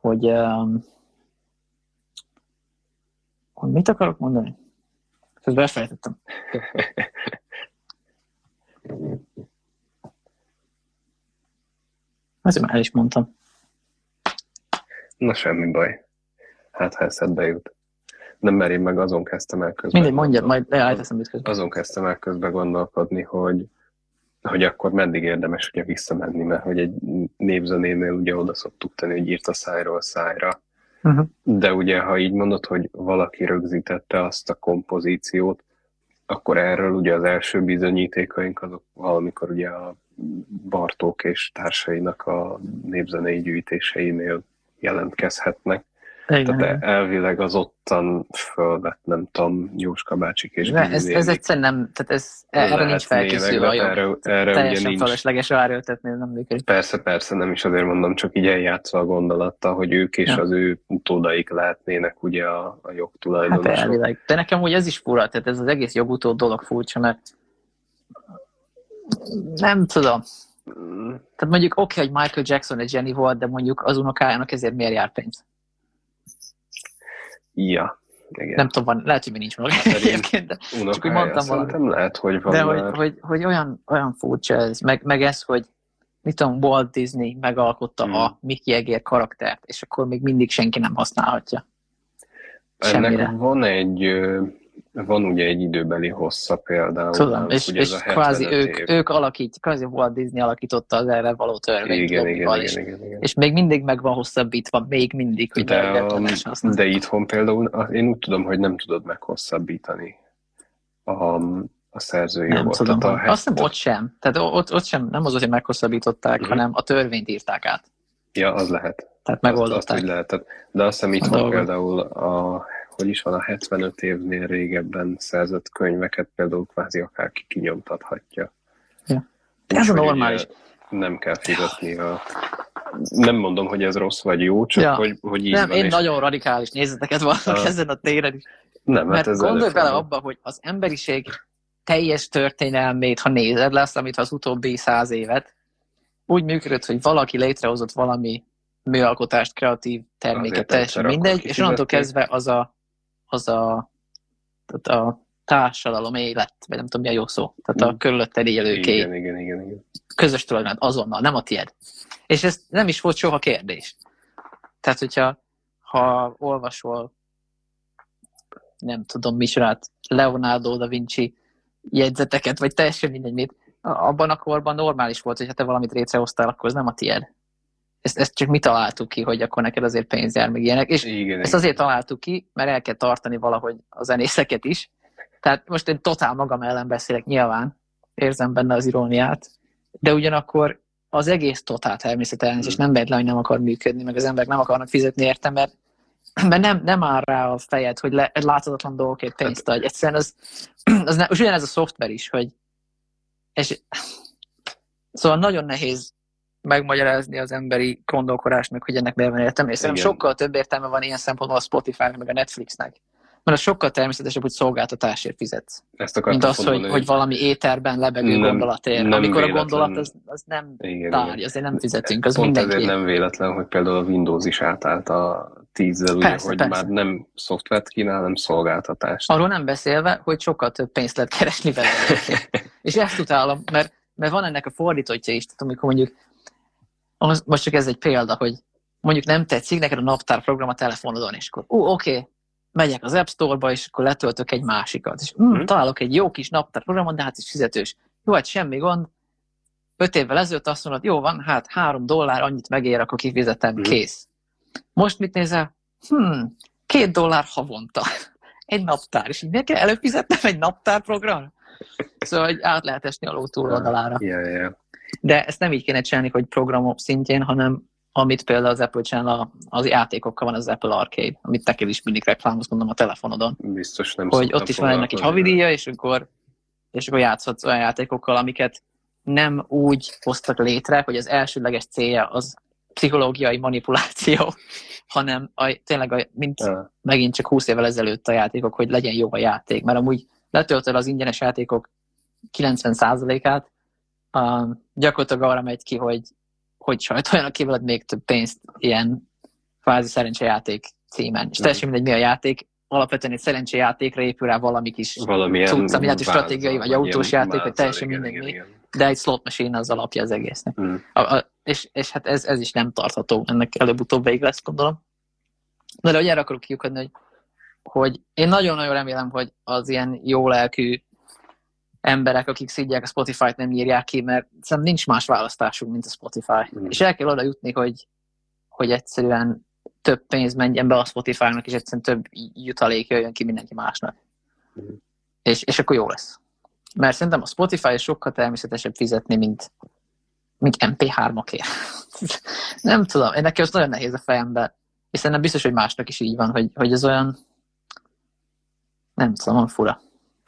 hogy, um, hogy mit akarok mondani? Ezt befejtettem. Azért már el is mondtam. Na semmi baj. Hát, ha eszedbe jut. Nem, mert én meg azon kezdtem el közben. Mindegy, mondjad, majd elteszem mit közben. Azon kezdtem el közben gondolkodni, hogy, hogy akkor meddig érdemes ugye visszamenni, mert hogy egy névzenénél ugye oda szoktuk tenni, hogy írt a szájról szájra. Uh-huh. De ugye, ha így mondod, hogy valaki rögzítette azt a kompozíciót, akkor erről ugye az első bizonyítékaink azok valamikor ugye a Bartók és társainak a népzenei gyűjtéseinél jelentkezhetnek. Igen, Tehát elvileg az ottan fölvett, nem tudom, Jóska bácsik és De ez, ez egyszerűen nem, tehát ez, erre nincs felkészülve a jog. Erre, erre Teljesen nincs. ráerőltetni, nem működik. Persze, persze, nem is azért mondom, csak így eljátszva a gondolattal, hogy ők és ja. az ő utódaik lehetnének ugye a, a jogtulajdonosok. Hát elvileg. De nekem úgy ez is fura, tehát ez az egész jogutód dolog furcsa, mert nem tudom. Mm. Tehát mondjuk oké, okay, hogy Michael Jackson egy zseni volt, de mondjuk az unokájának ezért miért jár pénz? Ja, igen. Nem tudom, van, lehet, hogy még nincs meg egyébként, de csak úgy mondtam valamit. lehet, hogy van De hogy, hogy, hogy, olyan, olyan furcsa ez, meg, meg ez, hogy mit tudom, Walt Disney megalkotta hmm. a Mickey Egér karaktert, és akkor még mindig senki nem használhatja. Semmire. Ennek van egy van ugye egy időbeli hossza például. Tudom, és, és kvázi ők, év. ők alakít, kvázi Walt Disney alakította az erre való törvényt. Igen, igen, igen, igen, igen, És még mindig meg van hosszabbítva, még mindig, hogy de, a, de itthon például én úgy tudom, hogy nem tudod meghosszabbítani a, a szerzői nem jogot. Tudom, Tehát a azt nem ott sem. Tehát ott, ott sem, nem az, hogy meghosszabbították, uh-huh. hanem a törvényt írták át. Ja, az lehet. Tehát megoldották. Azt, azt lehetett. De azt hiszem itthon például a hogy is van, a 75 évnél régebben szerzett könyveket például kvázi akárki kinyomtathatja. Ja. Ez a normális. Nem kell fizetni a... Nem mondom, hogy ez rossz vagy jó, csak ja. hogy, hogy így Nem, van, én és... nagyon radikális nézeteket vannak a... ezen a téren is. Nem, hát Mert ez gondolj bele abba, hogy az emberiség teljes történelmét, ha nézed, lesz, amit az utóbbi száz évet, úgy működött, hogy valaki létrehozott valami műalkotást, kreatív terméket, teljesen mindegy, és onnantól kezdve az a az a, tehát a társadalom élet, vagy nem tudom mi a jó szó, tehát a mm. körülötted élőké. Igen, igen, igen, igen. Közös tulajdonát azonnal, nem a tied. És ez nem is volt soha kérdés. Tehát, hogyha ha olvasol, nem tudom, misorát, Leonardo da Vinci jegyzeteket, vagy teljesen mindegy mit, abban a korban normális volt, hogy ha te valamit létrehoztál, akkor ez nem a tied ezt, ezt csak mi találtuk ki, hogy akkor neked azért pénz jár, meg ilyenek. És igen, ezt azért találtuk ki, mert el kell tartani valahogy a zenészeket is. Tehát most én totál magam ellen beszélek nyilván, érzem benne az iróniát, de ugyanakkor az egész totál természetelen, és nem lehet le, hogy nem akar működni, meg az emberek nem akarnak fizetni érte, mert, mert nem, nem áll rá a fejed, hogy le, láthatatlan dolgokért pénzt adj. Egyszerűen az, az nem, és ugyanez a szoftver is, hogy és, szóval nagyon nehéz megmagyarázni az emberi gondolkodásnak, hogy ennek miért van értelme. És szerintem sokkal több értelme van ilyen szempontból a Spotify-nak, meg a Netflixnek. Mert az sokkal természetesebb, hogy szolgáltatásért fizetsz. Ezt mint az, hogy, hogy valami éterben lebegő nem, gondolatért. Nem Amikor véletlen. a gondolat az, az nem igen, tárgy, azért nem fizetünk, az Pont mindenki. ezért nem véletlen, hogy például a Windows is átállt a tízzel, ugye, hogy persze. már nem szoftvert kínál, hanem szolgáltatást. Arról nem beszélve, hogy sokkal több pénzt lehet keresni vele. és ezt utálom, mert, mert van ennek a fordítottja is, tehát amikor mondjuk most csak ez egy példa, hogy mondjuk nem tetszik neked a naptárprogram a telefonodon, és akkor, ú, oké, okay, megyek az App Store-ba, és akkor letöltök egy másikat, és mm, hmm. találok egy jó kis naptárprogramot, de hát is fizetős. Jó, hát semmi gond. Öt évvel ezelőtt azt mondod, jó van, hát három dollár, annyit megér, akkor kifizetem, hmm. kész. Most mit nézel? Hmm, két dollár havonta. Egy naptár, és miért kell előfizetnem egy naptárprogram? Szóval hogy át lehet esni a ló túloldalára. Yeah, yeah. De ezt nem így kéne csinálni, hogy programok szintjén, hanem amit például az Apple csinál, az játékokkal van az Apple Arcade, amit te is mindig reklámoz, mondom a telefonodon. Biztos nem Hogy ott is van ennek egy havidíja, és akkor, és akkor játszhatsz olyan játékokkal, amiket nem úgy hoztak létre, hogy az elsőleges célja az pszichológiai manipuláció, hanem a, tényleg, a, mint ja. megint csak 20 évvel ezelőtt a játékok, hogy legyen jó a játék, mert amúgy letöltöd az ingyenes játékok 90%-át, uh, gyakorlatilag arra megy ki, hogy, hogy sajtoljanak ki veled még több pénzt ilyen kvázi szerencsejáték címen. És teljesen mindegy, mi a játék, alapvetően egy szerencsejátékra épül rá valami kis cucc, ami hát stratégiai, vagy autós játék, vagy teljesen mindegy mi. De egy slot machine az alapja az egésznek. Mm. A, a, és, és hát ez, ez is nem tartható, ennek előbb-utóbb végig lesz, gondolom. De, de hogy erre akarok kiukadni, hogy hogy én nagyon-nagyon remélem, hogy az ilyen jó lelkű emberek, akik szidják a Spotify-t, nem írják ki, mert szerintem nincs más választásunk, mint a Spotify. Mm. És el kell oda jutni, hogy, hogy egyszerűen több pénz menjen be a Spotify-nak, és egyszerűen több jutalék jöjjön ki mindenki másnak. Mm. És, és akkor jó lesz. Mert szerintem a Spotify sokkal természetesebb fizetni, mint, mint MP3-okért. nem tudom, én nekem az nagyon nehéz a fejembe. És szerintem biztos, hogy másnak is így van, hogy, hogy ez olyan, nem tudom, van fura.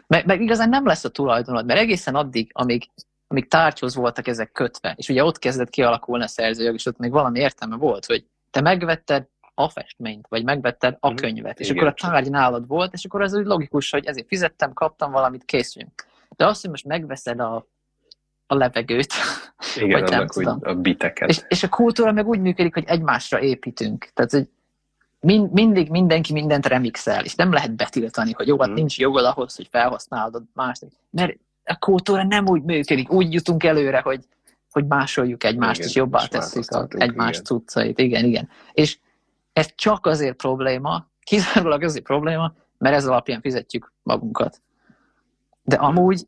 Meg, meg igazán nem lesz a tulajdonod, mert egészen addig, amíg, amíg tárgyhoz voltak ezek kötve, és ugye ott kezdett kialakulni a szerzőjog, és ott még valami értelme volt, hogy te megvetted a festményt, vagy megvetted a mhm. könyvet, és Igen, akkor a tárgy nálad volt, és akkor ez úgy logikus, hogy ezért fizettem, kaptam valamit, készüljünk. De azt, hogy most megveszed a, a levegőt, Igen, vagy nem tudom. a biteket. És, és a kultúra meg úgy működik, hogy egymásra építünk. Tehát, hogy mind, mindig mindenki mindent remixel, és nem lehet betiltani, hogy jó, hát mm. nincs jogod ahhoz, hogy felhasználod mást. Mert a kultúra nem úgy működik, úgy jutunk előre, hogy, hogy másoljuk egymást, igen, és jobbá tesszük a, egymás igen. cuccait. Igen, igen. És ez csak azért probléma, kizárólag azért probléma, mert ez alapján fizetjük magunkat. De amúgy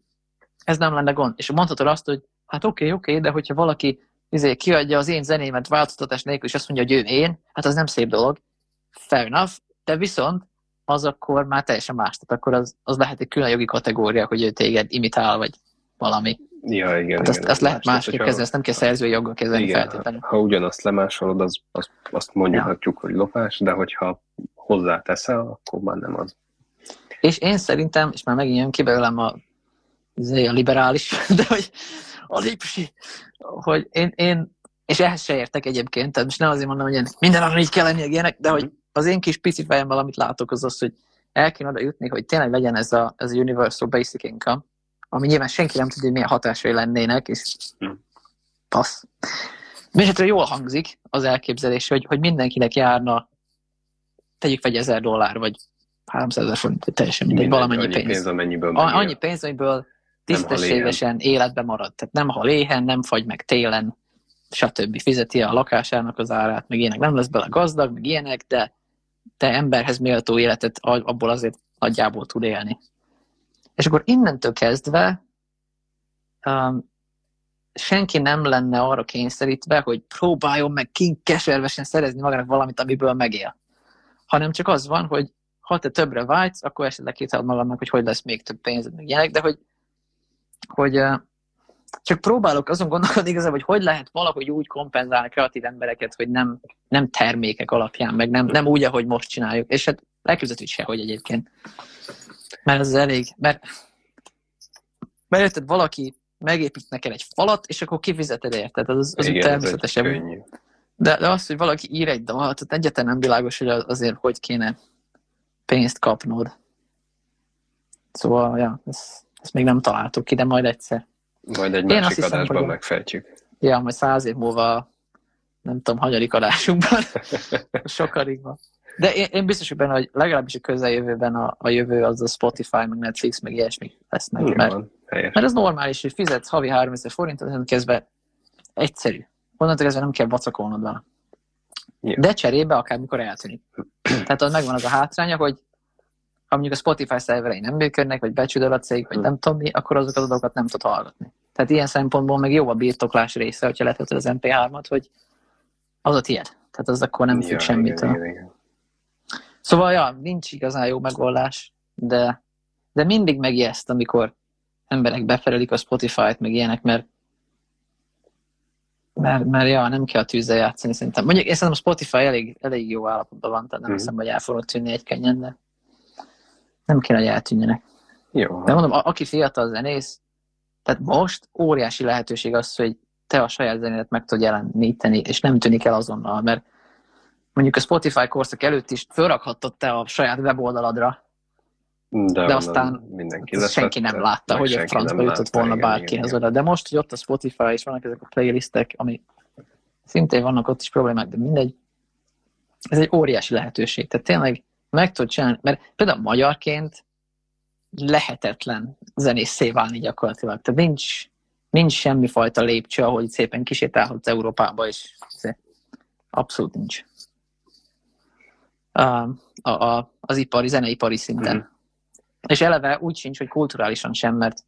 ez nem lenne gond. És mondhatod azt, hogy hát oké, okay, oké, okay, de hogyha valaki izé, kiadja az én zenémet változtatás nélkül, és azt mondja, hogy ő én, hát az nem szép dolog fair enough, de viszont az akkor már teljesen más. Tehát akkor az, az lehet egy külön jogi kategória, hogy ő téged imitál, vagy valami. Ja, igen. Hát azt, igen, azt lehet másképp kezelni, ezt nem kell szerzői joggal kezelni igen, feltétlenül. Ha, ha ugyanazt lemásolod, az, az, azt mondhatjuk, ja. hogy lopás, de hogyha hozzáteszel, akkor már nem az. És én szerintem, és már megint jön ki belőlem a, a liberális, de hogy a lipsi, hogy én, én és ehhez se értek egyébként, tehát most nem azért mondom, hogy minden arra így kell lenni ilyenek, de hogy az én kis pici fejemmel, amit látok, az az, hogy el kéne oda jutni, hogy tényleg legyen ez a, ez a Universal Basic Income, ami nyilván senki nem tudja, hogy milyen hatásai lennének, és hm. passz. Mindenesetre jól hangzik az elképzelés, hogy, hogy mindenkinek járna, tegyük vagy ezer dollár, vagy 300 ezer forint, teljesen mindegy, valamennyi annyi pénz. pénz amennyiből a, annyi pénz, amiből tisztességesen életbe marad. Tehát nem hal éhen, nem fagy meg télen, stb. fizeti a lakásának az árát, meg ilyenek. Nem lesz bele gazdag, meg ilyenek, de, de emberhez méltó életet abból azért nagyjából tud élni. És akkor innentől kezdve um, senki nem lenne arra kényszerítve, hogy próbáljon meg keservesen szerezni magának valamit, amiből megél. Hanem csak az van, hogy ha te többre vágysz, akkor esetleg kitalad magadnak, hogy hogy lesz még több pénzed, meg ilyenek, de hogy, hogy csak próbálok azon gondolkodni igazából, hogy hogy lehet valahogy úgy kompenzálni kreatív embereket, hogy nem, nem termékek alapján, meg nem, nem úgy, ahogy most csináljuk. És hát elképzelhető, hogy sehogy egyébként. Mert ez elég, mert, mert érted, valaki megépít neked egy falat, és akkor kifizeted érted, az, az Igen, természetesebb. De, de az, hogy valaki ír egy dalt, egyetlen nem világos, hogy azért hogy kéne pénzt kapnod. Szóval, ja, ezt, ezt még nem találtuk ki, de majd egyszer. Majd egy Én másik adásban hogy... megfejtjük. Ja, majd száz év múlva, nem tudom, hanyadik adásunkban, sokadikban. De én, én biztos, hogy benne, hogy legalábbis a közeljövőben a, a jövő az a Spotify, meg Netflix, meg ilyesmi lesznek. Igen, mert, mert ez normális, hogy fizetsz havi 3000 forintot, kezdve egyszerű. Onnantól kezdve nem kell vacakolnod vele. Ja. De cserébe akármikor eltűnik. Tehát az megvan az a hátránya, hogy ha mondjuk a Spotify szerverei nem működnek, vagy becsődöl a cég, vagy nem tudom mi, akkor azokat az adatokat nem tud hallgatni. Tehát ilyen szempontból meg jó a birtoklás része, hogyha letöltöd az MP3-at, hogy az a tiéd. Tehát az akkor nem függ ja, semmitől. Igen, igen. Szóval, ja, nincs igazán jó megoldás, de, de mindig megijeszt, amikor emberek beferelik a Spotify-t, meg ilyenek, mert mert, mert ja, nem kell a tűzzel játszani szerintem. Mondjuk én szerintem a Spotify elég, elég jó állapotban van, tehát nem mm. hiszem, hogy el fogok tűnni egy könnyen, de nem kéne, hogy eltűnjenek. Jó. De mondom, a, aki fiatal zenész, tehát most óriási lehetőség az, hogy te a saját zenédet meg tudod jeleníteni, és nem tűnik el azonnal, mert mondjuk a Spotify korszak előtt is fölrakhattad te a saját weboldaladra, de, de aztán mindenki hát senki nem látta, hogy a francba jutott volna bárkihez oda. De most, hogy ott a Spotify, és vannak ezek a playlistek, ami szintén vannak ott is problémák, de mindegy. Ez egy óriási lehetőség. Tehát tényleg meg tudod csinálni, mert például magyarként lehetetlen zenészé válni gyakorlatilag. Tehát nincs, nincs semmi fajta lépcső, ahogy szépen kisétálhatsz Európába, és abszolút nincs. a, a, az ipari, zeneipari szinten. Mm. És eleve úgy sincs, hogy kulturálisan sem, mert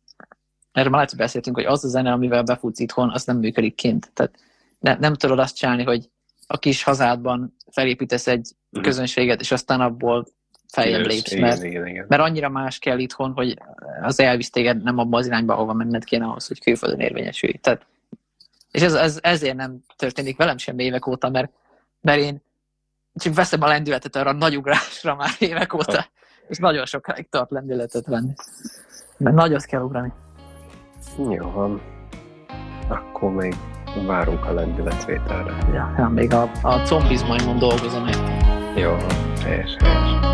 erről már lehet, hogy beszéltünk, hogy az a zene, amivel befutsz itthon, az nem működik kint. Tehát ne, nem tudod azt csinálni, hogy a kis hazádban felépítesz egy mm. közönséget, és aztán abból feljebb lépsz, mert, igen, igen. mert annyira más kell itthon, hogy az elvisz téged nem abban az irányba, ahova menned kéne ahhoz, hogy külföldön érvényesülj. Tehát, és ez, ez, ezért nem történik velem sem évek óta, mert, mert én csak veszem a lendületet arra a nagy ugrásra már évek óta, ha. és nagyon sokáig tart lendületet venni. Mert nagyot kell ugrani. Jó van. Akkor még várunk a lendületvételre. Ja, ja még a, a combizmaimon dolgozom érte. Jó, helyes, helyes.